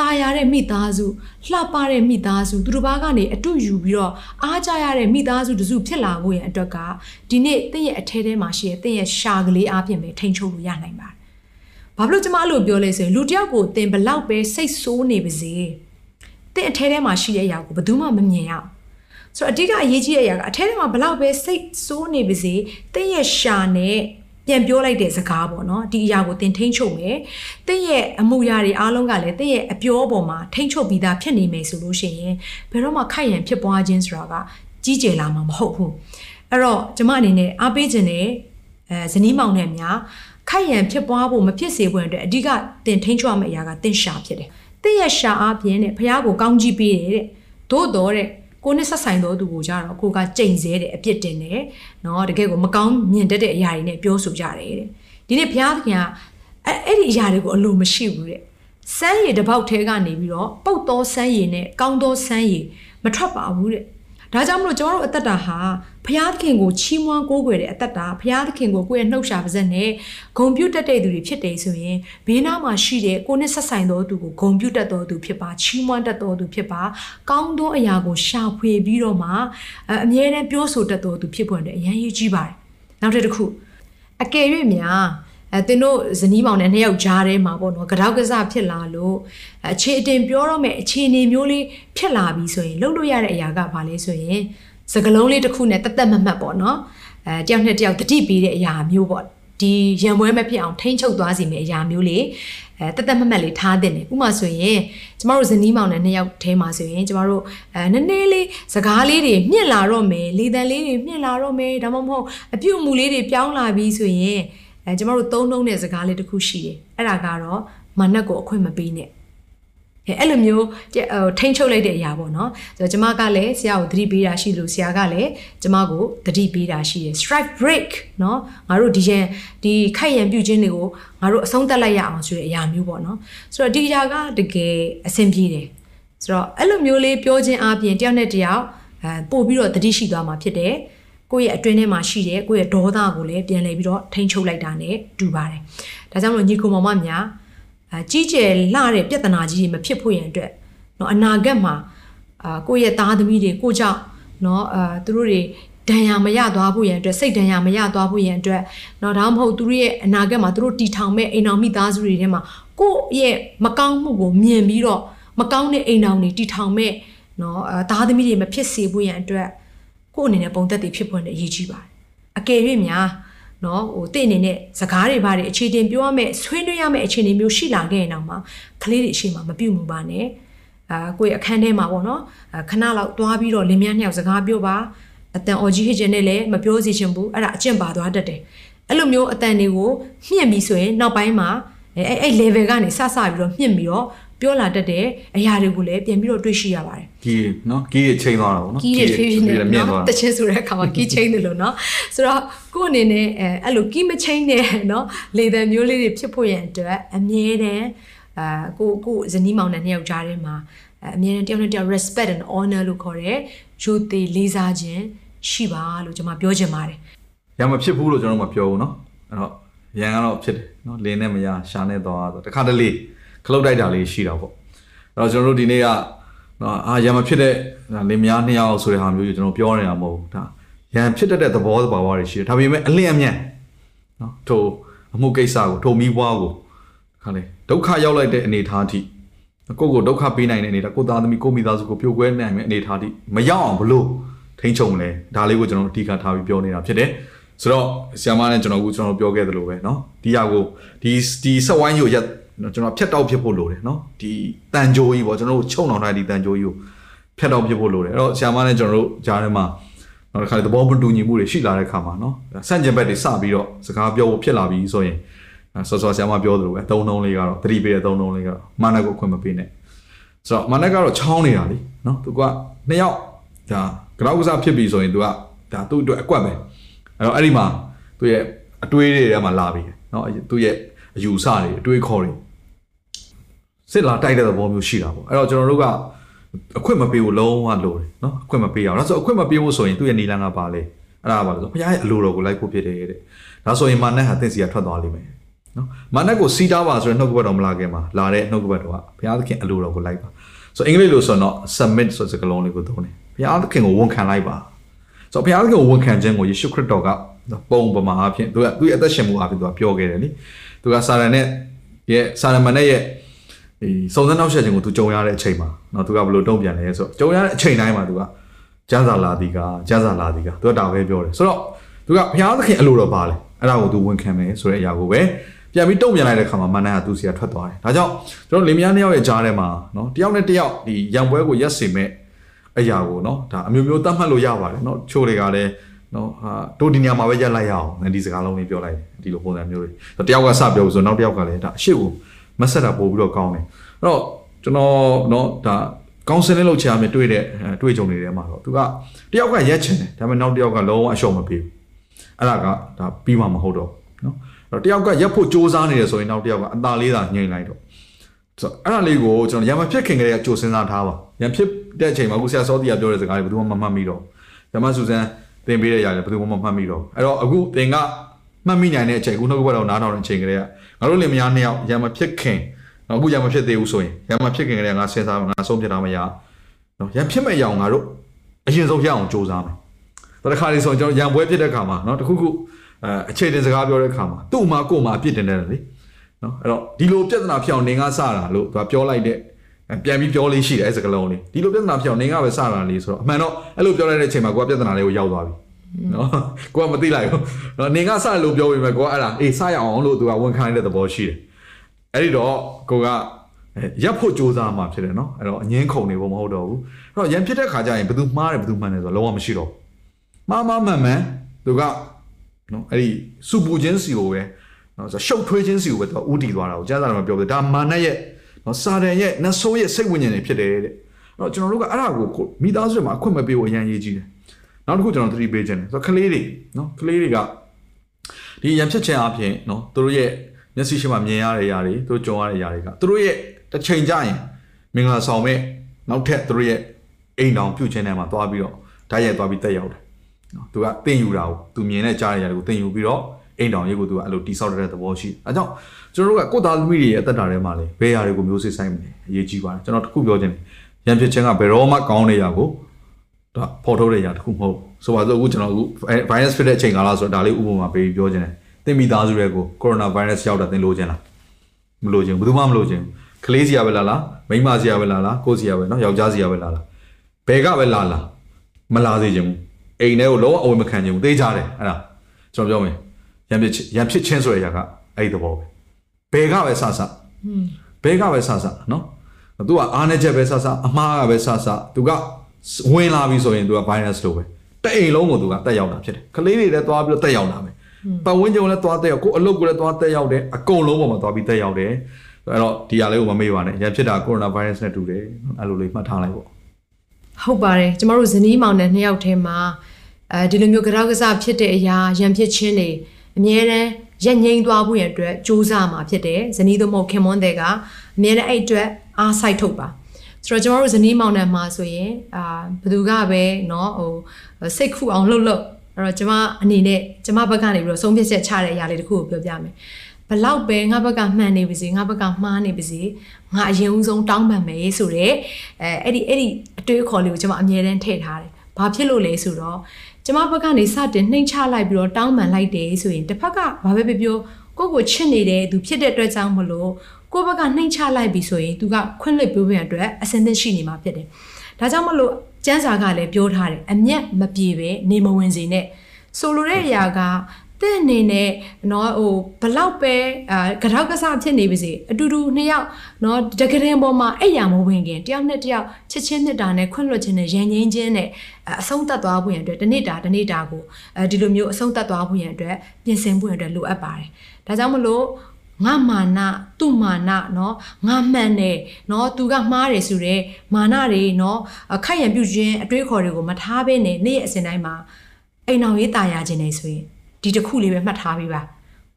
ตายရတဲ့မိသားစုလှပတဲ့မိသားစုသူတို့ဘာကနေအတူယူပြီးတော့အားကြရတဲ့မိသားစုတစုဖြစ်လာဖို့ရန်အတွက်ကဒီနေ့တင့်ရဲ့အထဲထဲမှာရှိတဲ့တင့်ရဲ့ရှာကလေးအားဖြင့်ပဲထိန်ချုပ်လို့ရနိုင်ပါတယ်။ ဘာဖြစ်လို့ကျမအဲ့လိုပြောလဲဆိုရင်လူတစ်ယောက်ကိုတင်ဘလောက်ပဲစိတ်ဆိုးနေပါစေတင့်အထဲထဲမှာရှိတဲ့အရာကိုဘယ်သူမှမမြင်ရအောင်ဆိုတော့အဓိကအရေးကြီးတဲ့အရာကအထဲထဲမှာဘလောက်ပဲစိတ်ဆိုးနေပါစေတင့်ရဲ့ရှာနဲ့ပြန်ပြောလိုက်တဲ့စကားပေါ့နော်ဒီအရာကိုတင်ထိန်ချုပ်မယ်တင့်ရဲ့အမှုရာတွေအားလုံးကလည်းတင့်ရဲ့အပြောပေါ်မှာထိန်ချုပ်ပြီးသားဖြစ်နေမယ်ဆိုလို့ရှိရင်ဘယ်တော့မှခိုက်ရန်ဖြစ်ပွားခြင်းဆိုတာကကြီးကျယ်လာမှာမဟုတ်ဘူးအဲ့တော့ကျမအနေနဲ့အားပေးခြင်းနဲ့အဲဇနီးမောင်နဲ့များ ခိုက်ရန်ဖြစ်ပွားဖို့မဖြစ်စေဖို့အတွက်အဓိကတင်ထိန်ချုပ်ရမယ့်အရာကတင်ရှာဖြစ်တယ်တင့်ရဲ့ရှာအားဖြင့်တဲ့ဖះကိုကောင်းကြီးပေးတယ်တဲ့သို့တော်တဲ့ကိုနဲ့ဆက်ဆိုင်သောသူကိုကြတော့ကိုကကြိမ်ဆဲတယ်အပြစ်တင်တယ်နော်တကယ်ကိုမကောင်းမြင်တတ်တဲ့အရာတွေနဲ့ပြောဆိုကြတယ်တဲ့ဒီနေ့ဘုရားသခင်ကအဲ့အဲ့ဒီအရာတွေကိုအလိုမရှိဘူးတဲ့စမ်းရည်တစ်ပေါက်ထဲကနေပြီးတော့ပုတ်သောစမ်းရည်နဲ့ကောင်းသောစမ်းရည်မထွက်ပါဘူးတဲ့ဒါကြောင့်မလို့ကျွန်တော်တို့အသက်တာဟာ ဘုရားသခင်ကိုချီးမွမ်းကိုးကွယ်တဲ့အသက်တာဘုရားသခင်ကိုကိုယ့်ရဲ့နှုတ်ရှာပါဇက်နဲ့ဂုံပြုတ်တတ်တဲ့သူတွေဖြစ်တယ်ဆိုရင်ဘေးနားမှာရှိတဲ့ကိုယ်နဲ့ဆက်ဆိုင်သောသူကိုဂုံပြုတ်တတ်သောသူဖြစ်ပါချီးမွမ်းတတ်သောသူဖြစ်ပါကောင်းသောအရာကိုရှာဖွေပြီးတော့မှအအမြဲတမ်းပြောဆိုတတ်သောသူဖြစ်ဖို့အတွက်အရန်ရည်ကြီးပါတယ်နောက်တစ်ခုအကယ်၍များအဲသင်တို့ဇနီးမောင်နဲ့နှစ်ယောက်ကြားထဲမှာပေါ့နော်ကြောက်ကစားဖြစ်လာလို့အခြေအတင်ပြောတော့မဲ့အခြေအနေမျိုးလေးဖြစ်လာပြီဆိုရင်လှုပ်လို့ရတဲ့အရာကဘာလဲဆိုရင် စကလုံးလေးတစ်ခုနဲ့တသက်မမှတ်ပေါ့နော်အဲတယောက်နဲ့တယောက်တတိပေးတဲ့အရာမျိုးပေါ့ဒီရံပွဲမဖြစ်အောင်ထိမ့်ချုပ်သွားစီမယ့်အရာမျိုးလေးအဲတသက်မမှတ်လေးထားတဲ့နေဥပမာဆိုရင်ကျမတို့ဇနီးမောင်နဲ့နှစ်ယောက်ထဲမှာဆိုရင်ကျမတို့အဲနည်းနည်းလေးစကားလေးတွေမြင့်လာတော့မယ်လေတံလေးတွေမြင့်လာတော့မယ်ဒါမှမဟုတ်အပြုတ်မူလေးတွေပြောင်းလာပြီဆိုရင်အဲကျမတို့သုံးလုံးတဲ့စကားလေးတစ်ခုရှိတယ်အဲ့ဒါကတော့မနက်ကိုအခွင့်မပေးနဲ့ အဲ့လိုမျိုးထိန်းချုပ်လိုက်တဲ့အရာပေါ့နော်ဆိုတော့ကျမကလည်းဆရာကိုသတိပေးတာရှိလို့ဆရာကလည်းကျမကိုသတိပေးတာရှိတယ် strike break နော်ငါတို့ဒီရန်ဒီခိုက်ရန်ပြုတ်ခြင်းတွေကိုငါတို့အဆုံးသတ်လိုက်ရအောင်ဆိုတဲ့အရာမျိုးပေါ့နော်ဆိုတော့ဒီအရာကတကယ်အဆင်ပြေတယ်ဆိုတော့အဲ့လိုမျိုးလေးပြောခြင်းအပြင်တယောက်နဲ့တယောက်အဲပို့ပြီးတော့သတိရှိသွားမှာဖြစ်တယ်ကိုယ့်ရဲ့အတွင်းထဲမှာရှိတဲ့ကိုယ့်ရဲ့ဒေါသကိုလည်းပြန်လည်ပြီးတော့ထိန်းချုပ်လိုက်တာ ਨੇ တူပါတယ်ဒါကြောင့်မလို့ညီကိုမောင်မများ ကြီးကျယ်လှတဲ့ပြဿနာကြီးတွေမဖြစ်ဖို့ရန်အတွက်เนาะအနာဂတ်မှာအာကိုယ့်ရဲ့သားသမီးတွေကိုကြောင့်เนาะအာသူတို့တွေဒဏ်ရာမရသွားဖို့ရန်အတွက်စိတ်ဒဏ်ရာမရသွားဖို့ရန်အတွက်เนาะဒါမှမဟုတ်သူတို့ရဲ့အနာဂတ်မှာသူတို့တီထောင်မဲ့အိမ်အောင်မိသားစုတွေထဲမှာကိုယ့်ရဲ့မကောင်းမှုကိုမြင်ပြီးတော့မကောင်းတဲ့အိမ်အောင်တွေတီထောင်မဲ့เนาะအာသားသမီးတွေမဖြစ်စေဖို့ရန်အတွက်ကိုယ့်အနေနဲ့ပုံသက်တည်ဖြစ်ဖို့နဲ့အရေးကြီးပါတယ်အကယ်၍များ နော်ဟိုတင့်အနေနဲ့စကားတွေဘာတွေအခြေတင်ပြောရမယ်ဆွေးနွေးရမယ်အခြေအနေမျိုးရှိလာခဲ့ရင်တော့မှကလေးတွေအရှိမမပြုတ်မှုပါနဲ့အာကိုယ့်ရဲ့အခန်းထဲမှာပေါ့နော်ခဏလောက်တွားပြီးတော့လင်းမြနှစ်ယောက်စကားပြောပါအတန်အော်ကြီးဟစ်ခြင်းနဲ့လည်းမပြောစီချင်ဘူးအဲ့ဒါအကျင့်ပါသွားတတ်တယ်အဲ့လိုမျိုးအတန်တွေကိုမြင့်ပြီးဆိုရင်နောက်ပိုင်းမှာအဲ့အဲ့ level ကနေစစပြီးတော့မြင့်ပြီးတော့ ပြောလာတတ်တဲ့အရာတွေကိုလည်းပြန်ပြီးတော့တွေးရှိရပါတယ် ကီးနော်ကီးတွေချိန်သွားတာပေါ့နော် ကီးတွေဖြည်းဖြည်းနဲ့ မြင့်သွား နော်တချင်းဆိုတဲ့အခါမှာကီးချင်းတယ်လို့နော်ဆိုတော့ကို့အနေနဲ့အဲအဲ့လိုကီးမချင်းတဲ့နော်လေတံမျိုးလေးတွေဖြစ်ဖို့ရန်အတွက်အမြဲတမ်းအာကိုကိုဇနီးမောင်နဲ့နှစ်ယောက်ကြားထဲမှာအမြဲတမ်းတယောက်နဲ့တယောက် respect and honor လို့ခေါ်တဲ့ရိုသေလေးစားခြင်းရှိပါလို့ကျွန်မပြောချင်ပါတယ် ရမဖြစ်ဘူးလို့ကျွန်တော်မပြောဘူးเนาะအဲ့တော့ရန်ကတော့ဖြစ်တယ်เนาะလင်းနဲ့မရရှာနဲ့သွားဆိုတခါတလေ ခလုတ်တိုက်တာလေးရှိတာပေါ့အဲ့တော့ကျွန်တော်တို့ဒီနေ့ကနော်အာရန်မဖြစ်တဲ့လင်းများနှစ်ယောက်ဆိုတဲ့ဟာမျိုးကြီးကျွန်တော်ပြောနေတာမဟုတ်ဘူးဒါရန်ဖြစ်တတ်တဲ့သဘောသဘာဝတွေရှိတယ်ဒါပေမဲ့အလင်းအမြန်နော်ထိုအမှုကိစ္စကိုထိုမိဘွားကိုခါလေဒုက္ခရောက်လိုက်တဲ့အနေအထားအထိကိုယ့်ကိုဒုက္ခပေးနိုင်တဲ့အနေထားကိုယ်သားသမီးကိုယ်မိသားစုကိုပြိုကွဲနိုင်မယ့်အနေအထားအထိမရောက်အောင်ဘလို့ထိန်းချုပ်မလဲဒါလေးကိုကျွန်တော်အဓိကထားပြီးပြောနေတာဖြစ်တယ်ဆိုတော့ဆီယမနဲ့ကျွန်တော်ကကျွန်တော်ပြောခဲ့သလိုပဲเนาะဒီဟာကိုဒီဒီဆက်ဝိုင်းကိုရက် ကျွန်တော်ဖြတ်တောက်ဖြစ်ဖို့လိုတယ်နော်ဒီတန်ကြိုးကြီးပေါ့ကျွန်တော်တို့ချုံအောင်ထားဒီတန်ကြိုးကြီးကိုဖြတ်တောက်ဖြစ်ဖို့လိုတယ်အဲ့တော့ဆရာမနဲ့ကျွန်တော်တို့ကြားထဲမှာနောက်တစ်ခါသဘောမတူညီမှုတွေရှိလာတဲ့ခါမှာနော်ဆန့်ကျင်ဘက်တွေစပြီးတော့စကားပြောဖို့ဖြစ်လာပြီဆိုရင်ဆော့ဆော့ဆရာမပြောသလိုပဲအသုံးနှုန်းလေးကတော့သတိပေးတဲ့အသုံးနှုန်းလေးကတော့မာနက်ကိုခွင့်မပေးနဲ့ဆိုတော့မာနက်ကတော့ချောင်းနေတာလीနော်သူကနှစ်ယောက်ဒါကရောက်ကစားဖြစ်ပြီဆိုရင်သူကဒါသူ့အတွက်အကွက်ပဲအဲ့တော့အဲ့ဒီမှာသူ့ရဲ့အတွေးတွေထဲမှာလာပြီနော်သူ့ရဲ့အယူဆတွေအတွေးခေါ်တွေ စစ်လာတိုက်တဲ့သဘောမျိုးရှိတာပေါ့အဲ့တော့ကျွန်တော်တို့ကအခွင့်မပေးဘူးလုံးဝလိုတယ်နော်အခွင့်မပေးရအောင်ဒါဆိုအခွင့်မပေးဘူးဆိုရင်သူ့ရဲ့နေလန်းကပါလေအဲ့ဒါပါလို့ဆိုဘုရားရဲ့အလိုတော်ကိုလိုက်ဖို့ဖြစ်တယ်တဲ့ဒါဆိုရင်မာနက်ဟာတင့်စီကထွက်သွားလိမ့်မယ်နော်မာနက်ကိုစီးတားပါဆိုရင်နှုတ်ကပတ်တော်မလာခင်မှာလာတဲ့နှုတ်ကပတ်တော်ကဘုရားသခင်အလိုတော်ကိုလိုက်ပါဆိုအင်္ဂလိပ်လိုဆိုတော့ submit ဆိုတဲ့စကားလုံးလေးကိုသုံးတယ်ဘုရားသခင်ကိုဝန်ခံလိုက်ပါဆိုဘုရားသခင်ကိုဝန်ခံခြင်းကိုယေရှုခရစ်တော်ကပုံပမာအဖြစ်သူကသူ့ရဲ့အသက်ရှင်မှုအဖြစ်သူကပြောခဲ့တယ်လေသူကစာရန်နဲ့ရဲ့စာရမန်နဲ့ရဲ့ ဒီစုံစမ်းနောက်ဆက်ခြင်းကိုသူကြုံရတဲ့အချိန်မှာเนาะသူကဘယ်လိုတုံ့ပြန်လဲဆိုတော့ကြုံရတဲ့အချိန်တိုင်းမှာသူကကျမ်းစာလာသည်ကကျမ်းစာလာသည်ကသူကဒါပဲပြောတယ်ဆိုတော့သူကဘုရားသခင်အလိုတော်ပါလေအဲ့ဒါကိုသူဝန်ခံမယ်ဆိုတဲ့အရာကိုပဲပြန်ပြီးတုံ့ပြန်လိုက်တဲ့ခါမှာမန္တန်ကသူ့စီကထွက်သွားတယ်ဒါကြောင့်ကျွန်တော်လင်မယားနှစ်ယောက်ရဲ့ကြားထဲမှာเนาะတယောက်နဲ့တယောက်ဒီရံပွဲကိုရက်စေမဲ့အရာကိုเนาะဒါအမျိုးမျိုးသတ်မှတ်လို့ရပါတယ်เนาะချိုးတွေကလည်းနော်ဟာတို့ဒီညမှာပဲရက်လိုက်ရအောင်ဒီစကားလုံးလေးပြောလိုက်တယ်ဒီလိုပုံစံမျိုးတွေတယောက်ကစပြောဆိုနောက်တယောက်ကလည်းဒါအရှိကို မဆက်တာပို့ပြီးတော့ကောင်းတယ်အဲ့တော့ကျွန်တော်နော်ဒါကောင်းစင်လေးလောက်ချာမြတွေ့တဲ့တွေ့ကြုံတွေထဲမှာတော့သူကတယောက်ကရက်ချင်တယ်ဒါပေမဲ့နောက်တယောက်ကလုံးဝအလျှော့မပေးဘူးအဲ့ဒါကဒါပြီးမှမဟုတ်တော့နော်အဲ့တော့တယောက်ကရက်ဖို့စူးစမ်းနေတယ်ဆိုရင်နောက်တယောက်ကအသာလေးသာညှိလိုက်တော့ဆိုတော့အဲ့ဒါလေးကိုကျွန်တော်ရံမဖြစ်ခင်ကလေးကကြိုစဉ်းစားထားပါရံဖြစ်တဲ့အချိန်မှာအခုဆရာစောတီကပြောတဲ့စကားတွေဘယ်သူမှမမှတ်မိတော့ဘူးရမဆူဇန်သင်ပေးတဲ့ຢာတွေဘယ်သူမှမမှတ်မိတော့ဘူးအဲ့တော့အခုသင်က မှတ်မိနိုင်တဲ့အချိန်အခုနှုတ်ကပတ်တော်နားထောင်တဲ့အချိန်ကလေးကငါတို့လင်မယားနှစ်ယောက်ရံမဖြစ်ခင်နော်အခုရံမဖြစ်သေးဘူးဆိုရင်ရံမဖြစ်ခင်ကလေးကငါစဉ်းစားငါဆုံးဖြတ်တာမရနော်ရံဖြစ်မဲ့ရအောင်ငါတို့အရင်ဆုံးရအောင်စူးစမ်းမယ်တခါလေးဆိုကျွန်တော်ရံပွဲဖြစ်တဲ့ခါမှာနော်တခုခုအဲအခြေတင်စကားပြောတဲ့ခါမှာသူ့မှာကို့မှာအပြစ်တင်တယ်လေနော်အဲ့တော့ဒီလိုပြဿနာဖြစ်အောင်နေငါစတာလို့သူကပြောလိုက်တဲ့ပြန်ပြီးပြောလေးရှိတယ်အဲ့စကလုံးလေးဒီလိုပြဿနာဖြစ်အောင်နေငါပဲစတာလေးဆိုတော့အမှန်တော့အဲ့လိုပြောလိုက်တဲ့အချိန်မှာကိုကပြဿနာလေးကိုရောက်သွားပြီ နော်ကိုကမသိလိုက်ဘူးနော်နေငါစလို့ပြောပြီးမှကိုကအဲ့ဒါအေးစရအောင်လို့သူကဝန်ခံတဲ့သဘောရှိတယ်အဲ့ဒီတော့ကိုကရပ်ဖို့ကြိုးစားမှဖြစ်တယ်နော်အဲ့တော့အငင်းခုန်နေဖို့မဟုတ်တော့ဘူးအဲ့တော့ရန်ဖြစ်တဲ့ခါကျရင်ဘယ်သူမှားတယ်ဘယ်သူမှန်တယ်ဆိုတော့လုံးဝမရှိတော့ဘူးမှားမှားမှန်မှန်သူကနော်အဲ့ဒီစူပူချင်းစီကိုပဲနော်ဆိုရှုပ်ထွေးချင်းစီကိုပဲသူကဥတီသွားတာကိုကြားစားတော့ပြောတယ်ဒါမာနရဲ့နော်စာတန်ရဲ့နတ်ဆိုးရဲ့စိတ်ဝိညာဉ်တွေဖြစ်တယ်တဲ့အဲ့တော့ကျွန်တော်တို့ကအဲ့ဒါကိုကိုမိသားစုတွေမှာအခွင့်မပေးဖို့အရင်ရေးကြည့်တယ် နောက်တစ်ခုကျွန်တော်သတိပေးခြင်းလဲဆိုတော့ကလေးတွေနော်ကလေးတွေကဒီရံဖြစ်ခြင်းအပြင်နော်သူတို့ရဲ့မျက်စိရှိမှမြင်ရတဲ့အရာတွေသူတို့ကြုံရတဲ့အရာတွေကသူတို့ရဲ့တစ်ချိန်ကြရင်မင်္ဂလာဆောင်မဲ့နောက်ထပ်သူတို့ရဲ့အိမ်တော်ပြုခြင်းထဲမှာသွားပြီးတော့ဓာတ်ရိုက်သွားပြီးတက်ရောက်တယ်နော်သူကတင့်ယူတာကိုသူမြင်တဲ့ကြားရတဲ့ကိုတင့်ယူပြီးတော့အိမ်တော်ရေးကိုသူကအဲ့လိုတိဆောက်တဲ့သဘောရှိအဲကြောင့်ကျွန်တော်တို့ကကိုယ်သားသမီးတွေရဲ့အသက်တာထဲမှာလေဘယ်အရာတွေကိုမျိုးစစ်ဆိုင်မလဲအရေးကြီးပါတယ်ကျွန်တော်တခုပြောခြင်းရံဖြစ်ခြင်းကဘယ်တော့မှကောင်းတဲ့အရာကို ဒါပေါ်ထုတ်တဲ့ຢာတခုမဟုတ်ဆိုပါစို့အခုကျွန်တော်အခု virus ဖြစ်တဲ့အချိန်ကာလဆိုတော့ဒါလေးဥပမာပေးပြောခြင်းတယ်သင်မိသားစုတွေကို corona virus ရောက်တာသင်လိုချင်လားမလိုချင်ဘူးဘယ်သူမှမလိုချင်ဘူးကလေးစီရပဲလာလားမိန်းမစီရပဲလာလားကိုယ်စီရပဲเนาะယောက်ျားစီရပဲလာလားဘယ်ကပဲလာလားမလာစေချင်ဘူးအိမ်ထဲကိုလုံးဝအဝယ်မခံချင်ဘူးသိကြတယ်အဲ့ဒါကျွန်တော်ပြောမယ်ရံဖြစ်ရံဖြစ်ချင်းဆိုတဲ့အရာကအဲ့ဒီသဘောပဲဘယ်ကပဲဆဆဘယ်ကပဲဆဆနော်သူကအားနေချက်ပဲဆဆအမှားကပဲဆဆသူက ဝင်လာပြီဆိုရင်သူက virus လို့ပဲတဲ့အိမ်လုံးကိုသူကတက်ရောက်တာဖြစ်တယ်ကလေးတွေလည်းသွားပြီးတော့တက်ရောက်တာပဲပတ်ဝန်းကျင်လည်းသွားတက်ရောက်ကိုအလုပ်ကိုလည်းသွားတက်ရောက်တယ်အကုန်လုံးပေါ်မှာသွားပြီးတက်ရောက်တယ်အဲ့တော့ဒီဟာလေးကိုမမေ့ပါနဲ့ရန်ဖြစ်တာကိုရိုနာဗိုင်းရပ်စ်နဲ့တူတယ်အဲ့လိုလေးမှတ်ထားလိုက်ပေါ့ဟုတ်ပါတယ်ကျမတို့ဇနီးမောင်နဲ့နှစ်ယောက်ထဲမှာအဲဒီလိုမျိုးကြောက်ကစားဖြစ်တဲ့အရာရံဖြစ်ခြင်းတွေအမြဲတမ်းရက်ငိမ့်သွားဖို့ရန်အတွက်စူးစမ်းမှာဖြစ်တယ်ဇနီးတို့မဟုတ်ခင်မွန်းတဲ့ကအမြဲတမ်းအဲ့အတွက်အားစိုက်ထုတ်ပါ ဆိုတော့ကျမတို့ဇနီးမောင်နဲ့မှာဆိုရင်အာဘသူကပဲเนาะဟိုစိတ်ခုအောင်လှုပ်လှုပ်အဲ့တော့ကျမအနေနဲ့ကျမဘက်ကနေပြီးတော့ဆုံးဖြတ်ချက်ချတဲ့အရာလေးတစ်ခုကိုပြောပြမယ်ဘလောက်ပဲငါဘက်ကမှန်နေပါစေငါဘက်ကမှားနေပါစေငါအရင်ဦးဆုံးတောင်းပန်မယ်ဆိုတော့အဲအဲ့ဒီအဲ့ဒီအတွေးခေါ်လေးကိုကျွန်မအမြဲတမ်းထည့်ထားတယ်။ဘာဖြစ်လို့လဲဆိုတော့ကျွန်မဘက်ကနေစတင်နှိမ်ချလိုက်ပြီးတော့တောင်းပန်လိုက်တယ်ဆိုရင်တစ်ဖက်ကဘာပဲပြောပြောကိုယ့်ကိုချစ်နေတဲ့သူဖြစ်တဲ့အတွက်ကြောင့်မလို့ ကိုယ့်ဘက်ကနှိမ်ချလိုက်ပြီဆိုရင်သူကခွင့်လွှတ်ပေးဖို့အတွက်အစင်သင့်ရှိနေမှာဖြစ်တယ်။ဒါကြောင့်မလို့ကျန်းစာကလည်းပြောထားတယ်အမျက်မပြေပဲနေမဝင်စေနဲ့ဆိုလိုတဲ့အရာကတဲ့အနေနဲ့เนาะဟိုဘလောက်ပဲအာကြောက်ကစားဖြစ်နေပါစေအတူတူနှစ်ယောက်เนาะတကယ်ရင်ပေါ်မှာအဲ့ရမဝင်ခင်တယောက်နဲ့တယောက်ချစ်ချင်းနှစ်တာနဲ့ခွင့်လွှတ်ခြင်းနဲ့ရန်ငင်းခြင်းနဲ့အဆုံးသတ်သွားဖို့ရန်အတွက်တနေ့တာတနေ့တာကိုအဲဒီလိုမျိုးအဆုံးသတ်သွားဖို့ရန်အတွက်ပြင်ဆင်ဖို့ရန်အတွက်လိုအပ်ပါတယ်ဒါကြောင့်မလို့ ငါမာနသူ့မာနเนาะငါမှန်တယ်เนาะသူကမှားတယ်ဆိုတော့မာနတွေเนาะခိုက်ရန်ပြုခြင်းအတွေးခေါ်တွေကိုမထားဘဲနဲ့နေ့ရက်အစဉ်တိုင်းမှာအိမ်အောင်ရေးตายရခြင်းနေဆိုရင်ဒီတစ်ခုလေးပဲမှတ်ထားပြီးပါ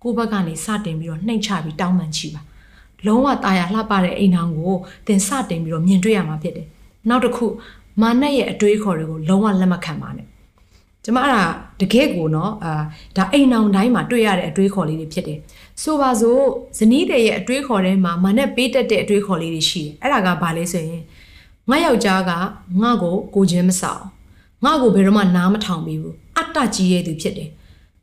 ကိုယ့်ဘက်ကနေစတင်ပြီးတော့နှိမ်ချပြီးတောင်းပန်ချီပါလုံးဝตายရလှပတဲ့အိမ်အောင်ကိုသင်စတင်ပြီးတော့မြင်တွေ့ရမှာဖြစ်တယ်နောက်တစ်ခုမာနရဲ့အတွေးခေါ်တွေကိုလုံးဝလက်မခံပါနဲ့ ကျမအဲ့ဒါတကယ့်ကိုနော်အာဒါအိမ်အောင်တိုင်းမှာတွေ့ရတဲ့အတွေးခေါ်လေးတွေဖြစ်တယ်ဆိုပါစို့ဇနီးတဲ့ရဲ့အတွေးခေါ်ထဲမှာမနဲ့ပေးတတ်တဲ့အတွေးခေါ်လေးတွေရှိတယ်အဲ့ဒါကဘာလဲဆိုရင်ငါယောက်ျားကငါ့ကိုကိုချင်းမဆောင်ငါ့ကိုဘယ်တော့မှနားမထောင်ပေးဘူးအတ္တကြီးရဲ့သူဖြစ်တယ်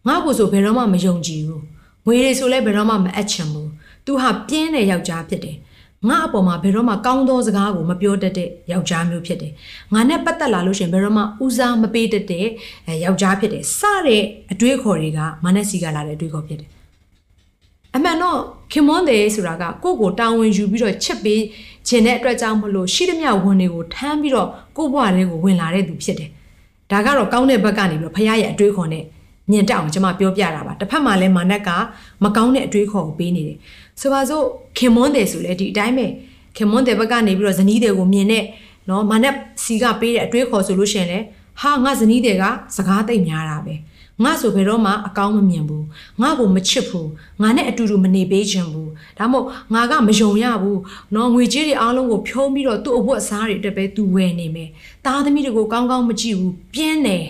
ငါ့ကိုဆိုဘယ်တော့မှမယုံကြည်ဘူးငွေတွေဆိုလည်းဘယ်တော့မှမအပ်ချင်ဘူး तू ဟာပြင်းတဲ့ယောက်ျားဖြစ်တယ် ငါအပေါ်မှာဘယ်တော့မှကောင်းသောစကားကိုမပြောတတ်တဲ့ယောက်ျားမျိုးဖြစ်တယ်။ငါနဲ့ပတ်သက်လာလို့ရှင်ဘယ်တော့မှဦးစားမပေးတတ်တဲ့ယောက်ျားဖြစ်တယ်။စတဲ့အတွေးခေါ်တွေကမနက်စီကလာတဲ့အတွေးခေါ်ဖြစ်တယ်။အမှန်တော့ခင်မွန်းတယ်ဆိုတာကကိုယ့်ကိုတာဝန်ယူပြီးတော့ချစ်ပေးခြင်းတဲ့အတွက်ကြောင့်မလို့ရှိသမျှဝန်တွေကိုထမ်းပြီးတော့ကိုယ့်ဘဝတွေကိုဝင်လာတဲ့သူဖြစ်တယ်။ဒါကတော့ကောင်းတဲ့ဘက်ကနေပြီးတော့ဖခင်ရဲ့အတွေးခေါ်နဲ့ မြင်တတ်အောင်ကျွန်မပြောပြတာပါတစ်ဖက်မှာလည်းမာနက်ကမကောင်းတဲ့အတွေးခေါ်ကိုပေးနေတယ်ဆိုပါစို့ခင်မွန်းတယ်ဆိုလဲဒီအတိုင်းပဲခင်မွန်းတယ်ဘက်ကနေပြီးတော့ဇနီးတွေကိုမြင်တဲ့နော်မာနက်စီကပေးတဲ့အတွေးခေါ်ဆိုလို့ရှိရင်လေဟာငါဇနီးတွေကစကားသိမ့်များတာပဲငါဆိုဘယ်တော့မှအကောင်းမမြင်ဘူးငါ့ကိုမချစ်ဘူးငါနဲ့အတူတူမနေပေးချင်ဘူးဒါမို့ငါကမယုံရဘူးနော်ငွေကြေးတွေအားလုံးကိုဖြုံးပြီးတော့သူ့အဝတ်အစားတွေအတွက်ပဲသူဝယ်နေမယ်တားသမီးတွေကိုကောင်းကောင်းမကြည့်ဘူးပြင်းတယ်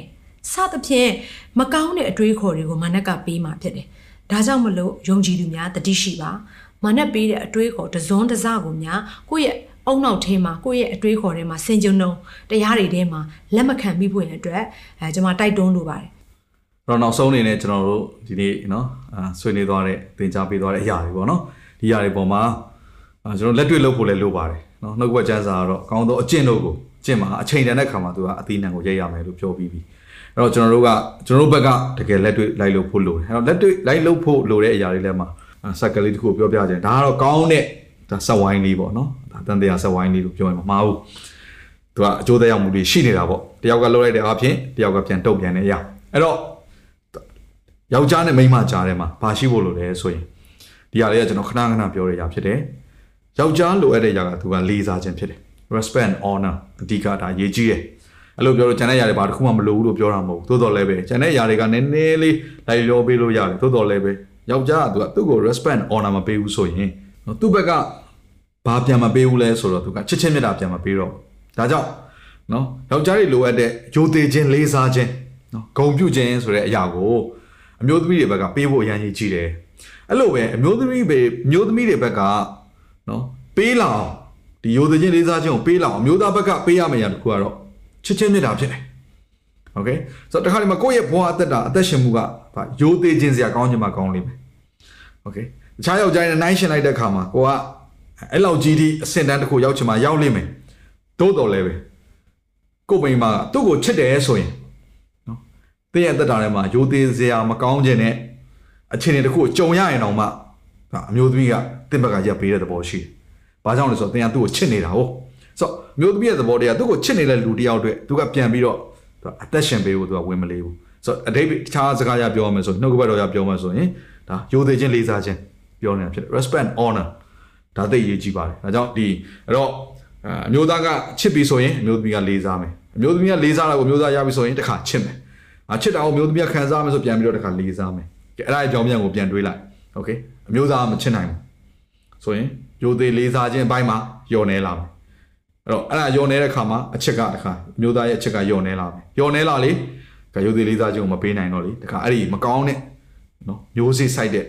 စသဖြင့် မကောင်းတဲ့အတွေးခေါ်တွေကိုမာနက်ကပေးမှာဖြစ်တယ်။ဒါကြောင့်မလို့ယုံကြည်သူများတတိရှိပါ။မာနက်ပေးတဲ့အတွေးခေါ်တစွန်းတစကိုများကိုယ့်ရဲ့အုံနောက်ထဲမှာကိုယ့်ရဲ့အတွေးခေါ်ထဲမှာစင်ကြုံတော့တရားတွေထဲမှာလက်မခံမိဖို့ရတဲ့အတွက်အဲကျွန်မတိုက်တွန်းလိုပါတယ်။တော့နောက်ဆုံးအနေနဲ့ကျွန်တော်တို့ဒီနေ့နော်ဆွေးနွေးသွားတဲ့သင်ကြားပေးသွားတဲ့အရာတွေပေါ့နော်။ဒီအရာတွေပေါ်မှာကျွန်တော်လက်တွေ့လုပ်ဖို့လည်းလိုပါတယ်နော်။နှုတ်ကပတ်ကျမ်းစာကတော့ကောင်းသောအကျင့်တို့ကိုကျင့်မှာအချိန်တန်တဲ့ခါမှာသူကအသီးနှံကိုရိုက်ရမယ်လို့ပြောပြီးပြီ။ အဲ့တော့ကျွန်တော်တို့ကကျွန်တော်တို့ဘက်ကတကယ်လက်တွေ့လိုက်လို့ဖို့လိုတယ်အဲ့တော့လက်တွေ့လိုက်လို့ဖို့လိုတဲ့အရာတွေလည်းမှာဆက်ကလေးတစ်ခုပြောပြခြင်းဒါကတော့ကောင်းတဲ့ဒါဆက်ဝိုင်းလေးပေါ့နော်ဒါတန်တရားဆက်ဝိုင်းလေးလို့ပြောရင်မမှားဘူးသူကအကျိုးသက်ရောက်မှုတွေရှိနေတာပေါ့တယောက်ကလှုပ်လိုက်တဲ့အားဖြင့်တယောက်ကပြန်တုတ်ပြန်နေရအဲ့တော့ယောက်ျားနဲ့မိန်းမကြားထဲမှာဘာရှိဖို့လိုလဲဆိုရင်ဒီအရာလေးကကျွန်တော်ခဏခဏပြောရတာဖြစ်တယ်ယောက်ျားလိုအပ်တဲ့အရာကသူကလေးစားခြင်းဖြစ်တယ် respect and honor အဓိကဒါအရေးကြီးတယ် အဲ့လိုပြောလို့ကျန်တဲ့ຢာတွေဘာတစ်ခုမှမလိုဘူးလို့ပြောတာမဟုတ်ဘူးသို့တော်လည်းပဲကျန်တဲ့ຢာတွေကနည်းနည်းလေးလိုက်လောပေးလို့ရတယ်သို့တော်လည်းပဲယောက်ျားကသူကသူ့ကို respect and honor မပေးဘူးဆိုရင်နော်သူ့ဘက်ကဘာပြန်မပေးဘူးလဲဆိုတော့သူကချစ်ချင်းမြတ်တာပြန်မပေးတော့ဘူးဒါကြောင့်နော်ယောက်ျားတွေလိုအပ်တဲ့ယိုသေးခြင်းလေးစားခြင်းနော်ဂုံပြုခြင်းဆိုတဲ့အရာကိုအမျိုးသမီးတွေဘက်ကပေးဖို့အရန်ကြီးကြီးတယ်အဲ့လိုပဲအမျိုးသမီးပဲအမျိုးသမီးတွေဘက်ကနော်ပေးလာအောင်ဒီယိုသေးခြင်းလေးစားခြင်းကိုပေးလာအောင်အမျိုးသားဘက်ကပေးရမယ့်အရာတစ်ခုကတော့ ချစ်ချင်းမြတ်တာဖြစ်တယ်โอเคဆိုတော့တခါဒီမှာကိုယ့်ရဲ့ဘဝအသက်တာအသက်ရှင်မှုကဗာယိုသေးခြင်းစရာကောင်းချင်မှကောင်းလိမ့်မယ်โอเคတခြားယောက်ျားတွေနဲ့နိုင်ရှင်လိုက်တဲ့ခါမှာကိုကအဲ့လောက်ကြီးဒီအဆင့်တန်းတစ်ခုရောက်ချင်မှရောက်လိမ့်မယ်တိုးတော်လည်းပဲ ကိုယ်မိန်းမကသူ့ကိုချစ်တယ်ဆိုရင်နော်တင်းရဲ့တက်တာထဲမှာရိုသေစရာမကောင်းခြင်းနဲ့အခြေအနေတစ်ခုကိုကြုံရရင်တော့မှဒါအမျိုးသမီးကတင်းဘက်ကရပ်ပေးတဲ့သဘောရှိတယ်။ဘာကြောင့်လဲဆိုတော့တင်းကသူ့ကိုချစ်နေတာဟုတ်။ ဆိုတော့အမျိုးသမီးရဲ့သဘောတရားသူ့ကိုချစ်နေတဲ့လူတစ်ယောက်အတွက်သူကပြန်ပြီးတော့သူအသက်ရှင်ပေးဖို့သူကဝင်မလေးဘူး။ဆိုတော့အတိတ်တခြားစကားရပြောရမယ်ဆိုနှုတ်ကပတ်တော်ရပြောမယ်ဆိုရင်ဒါရိုသေခြင်းလေးစားခြင်းပြောနေတာဖြစ်တယ် respect and honor ဒါသိအရေးကြီးပါတယ်။ဒါကြောင့်ဒီအဲ့တော့အာအမျိုးသားကချစ်ပြီဆိုရင်အမျိုးသမီးကလေးစားမယ်။အမျိုးသမီးကလေးစားတာကိုအမျိုးသားရပြီဆိုရင်တစ်ခါချစ်မယ်။အာချစ်တာကိုအမျိုးသမီးကခံစားမယ်ဆိုပြန်ပြီးတော့တစ်ခါလေးစားမယ်။ကဲအဲ့ဒါအကြောင်းပြန်ကိုပြန်တွေးလိုက်။ Okay အမျိုးသားကမချစ်နိုင်ဘူး။ဆိုရင်ရိုသေလေးစားခြင်းအပိုင်းမှာယုံနေလာမယ်။ အဲ့တော့အဲ့ဒါယုံနေတဲ့ခါမှာအချစ်ကတစ်ခါအမျိုးသားရဲ့အချစ်ကယုံနေလာမယ်။ယုံနေလာလေကဲရိုသေလေးစားခြင်းကိုမပေးနိုင်တော့လေတခါအဲ့ဒီမကောင်းတဲ့နော်မျိုးစေ့ဆိုင်တဲ့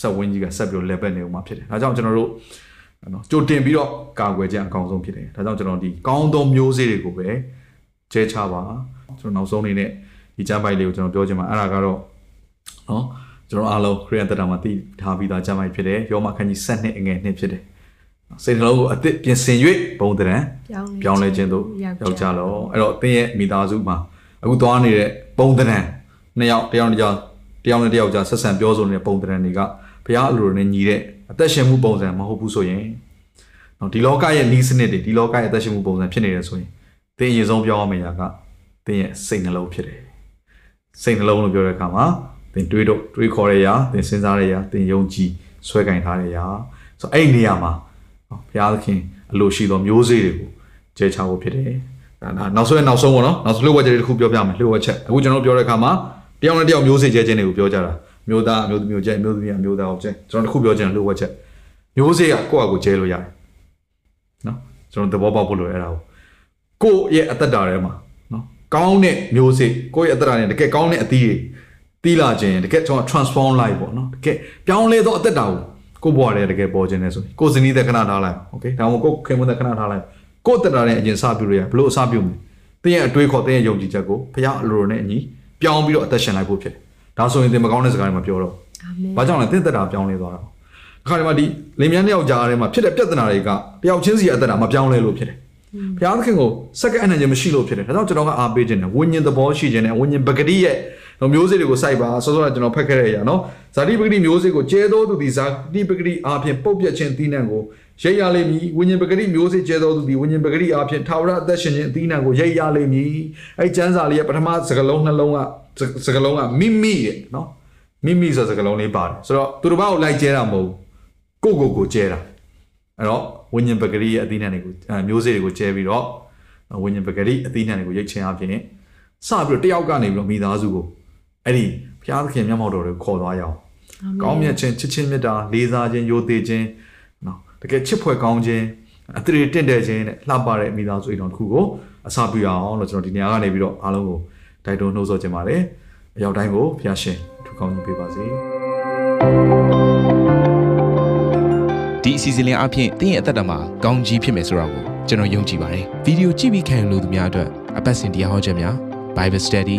ဆက်ဝင်းကြီးကဆက်ပြီးတော့ level နေဦးမှာဖြစ်တယ်။ဒါကြောင့်ကျွန်တော်တို့နော်ကြိုတင်ပြီးတော့ကာကွယ်ခြင်းအကောင်းဆုံးဖြစ်တယ်။ဒါကြောင့်ကျွန်တော်ဒီကောင်းသောမျိုးစေ့တွေကိုပဲကျဲချပါကျွန်တော်နောက်ဆုံးအနေနဲ့ဒီကျမ်းပိုက်လေးကိုကျွန်တော်ပြောချင်ပါအဲ့ဒါကတော့နော်ကျွန်တော်အားလုံးခရိယန်တတာမှာတည်ထားပြီးသားကျမ်းပိုက်ဖြစ်တယ်။ယောမခန်းကြီး7နှစ်အငယ်နှစ်ဖြစ်တယ်။ စိတ်နှလုံးကိုအသစ်ပြင်ဆင်၍ဘုံတရံပြောင်းလဲခြင်းတို့ယောက်ျားလောအဲ့တော့အတင်းရဲ့မိသားစုမှာအခုသွားနေတဲ့ပုံသဏ္ဍာန်နှစ်ယောက်တစ်ယောက်တစ်ယောက်တစ်ယောက်နဲ့တစ်ယောက်ကြားဆက်ဆံပြောဆိုနေတဲ့ပုံသဏ္ဍာန်တွေကဘုရားအလိုတော်နဲ့ညီတဲ့အသက်ရှင်မှုပုံစံမဟုတ်ဘူးဆိုရင်နော်ဒီလောကရဲ့ဤစနစ်တွေဒီလောကရဲ့အသက်ရှင်မှုပုံစံဖြစ်နေတယ်ဆိုရင်သင်အရင်ဆုံးပြောရမယ့်အရာကသင်ရဲ့စိတ်နှလုံးဖြစ်တယ်စိတ်နှလုံးလို့ပြောတဲ့အခါမှာသင်တွေးတော့တွေးခေါ်တဲ့အရာသင်စဉ်းစားတဲ့အရာသင်ယုံကြည်ဆွဲကင်ထားတဲ့အရာဆိုတော့အဲ့ဒီနေရာမှာနော် ဘုရားသခင်အလိုရှိသောမျိုးစေ့တွေကိုကျဲချဖို့ဖြစ်တယ်ဒါနာနောက်ဆုံးရဲ့နောက်ဆုံးပေါ့နော်နောက်ဆုံးလှုပ်ဝက်ချက်တွေတစ်ခုပြောပြမယ်လှုပ်ဝက်ချက်အခုကျွန်တော်တို့ပြောတဲ့အခါမှာတယောက်နဲ့တယောက်မျိုးစေ့ကျဲခြင်းတွေကိုပြောကြတာမျိုးသားမျိုးသမီးကိုကျဲမျိုးသမီးကမျိုးသားကိုကျဲကျွန်တော်တစ်ခုပြောချင်တယ်လှုပ်ဝက်ချက်မျိုးစေ့ကကိုယ့်အကိုကျဲလို့ရတယ်နော်ကျွန်တော်သဘောပေါက်ဖို့လိုအဲ့ဒါကိုကိုယ့်ရဲ့အသက်တာထဲမှာနော်ကောင်းတဲ့မျိုးစေ့ကိုယ့်ရဲ့အသက်တာနဲ့တကယ်ကောင်းတဲ့အသီးတွေတီးလာခြင်းတကယ်ကျွန်တော် transform လိုက်ပေါ့နော်တကယ်ပြောင်းလဲသောအသက်တာကို ကိုယ့်ဘဝထဲတကယ်ပေါ်ခြင်းနဲ့ဆိုရင်ကိုယ်စနီးသက်ခဏထားလိုက်โอเคဒါမှမဟုတ်ကိုယ်ခင်မွန်းသက်ခဏထားလိုက်ကိုယ့်အသက်တာနဲ့အရင်စပြုလို့ရဘလို့အစပြုမလဲတင်းရဲ့အတွေးခေါ်တင်းရဲ့ယုံကြည်ချက်ကိုဖခင်အလိုတော်နဲ့အညီပြောင်းပြီးတော့အသက်ရှင်လိုက်ဖို့ဖြစ်တယ်ဒါဆိုရင်တင်းမကောင်းတဲ့စကားတွေမပြောတော့ အာမင် ဘာကြောင့်လဲတင်းသက်တာပြောင်းလဲသွားတာအခါဒီမှာဒီလင်မြန်းတယောက်ကြားထဲမှာဖြစ်တဲ့ပြဿနာတွေကတယောက်ချင်းစီအသက်တာမပြောင်းလဲလို့ဖြစ်တယ်ဘုရားသခင်ကိုစက္ကအနံ့ခြင်းမရှိလို့ဖြစ်တယ်ဒါကြောင့်ကျွန်တော်ကအားပေးခြင်းနဲ့ဝိညာဉ်သဘောရှိခြင်းနဲ့ဝိညာဉ်ပဂတိရဲ့ မျိုးစေ့တွေကိုစိုက်ပါဆောစောကကျွန်တော်ဖတ်ခဲ့တဲ့အရာနော်ဇာတိပဂတိမျိုးစေ့ကိုကျဲသောသူသည်ဇာတိပဂတိအားဖြင့်ပုတ်ပြက်ခြင်းသီးနှံကိုရိတ်ရလိမ့်မည်ဝိညာဉ်ပဂတိမျိုးစေ့ကျဲသောသူသည်ဝိညာဉ်ပဂတိအားဖြင့်ထာဝရအသက်ရှင်ခြင်းအသီးနှံကိုရိတ်ရလိမ့်မည်အဲကျမ်းစာလေးရဲ့ပထမစကားလုံးနှလုံးကစကားလုံးကမိမိရဲ့နော်မိမိဆိုတဲ့စကားလုံးလေးပါတယ်ဆိုတော့သူတို့ဘာကိုလိုက်ကျဲတာမဟုတ်ဘူးကိုကိုကိုကျဲတာအဲ့တော့ဝိညာဉ်ပဂတိရဲ့အသီးနှံတွေကိုအဲမျိုးစေ့တွေကိုကျဲပြီးတော့ဝိညာဉ်ပဂတိအသီးနှံတွေကိုရိတ်ခြင်းအပြင်စပြီးတော့တယောက်ကနေပြီးတော့မိသားစုကို အဲ့ဒီဘုရားသခင်မျက်မှောက်တော်ကိုခေါ်သွားရအောင်ကောင်းမြတ်ခြင်းချစ်ချင်းမေတ္တာလေးစားခြင်းယိုသေးခြင်းနော်တကယ်ချစ်ဖွယ်ကောင်းခြင်းအသရေတင့်တယ်ခြင်းနဲ့လှပတဲ့မိသားစုအိမ်တော်တစ်ခုကိုအစာပြအောင်လို့ကျွန်တော်ဒီနေရာကနေပြီးတော့အားလုံးကိုတိုက်တွန်းနှိုးဆော်ခြင်းပါတယ်အရောက်တိုင်းကိုဘုရားရှင်ထူကောင်းကြီးပေးပါစေဒီအစီအစဉ်လေးအပြင်တင်းရဲ့အသက်တာမှာကောင်းကြီးဖြစ်မယ်ဆိုတာကိုကျွန်တော်ယုံကြည်ပါတယ်ဗီဒီယိုကြည့်ပြီးခံယူလို့သူများအတွက်အပတ်စဉ်တရားဟောခြင်းများ Bible Study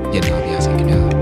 ညှိနှိုင်းပါရစေခင်ဗျာ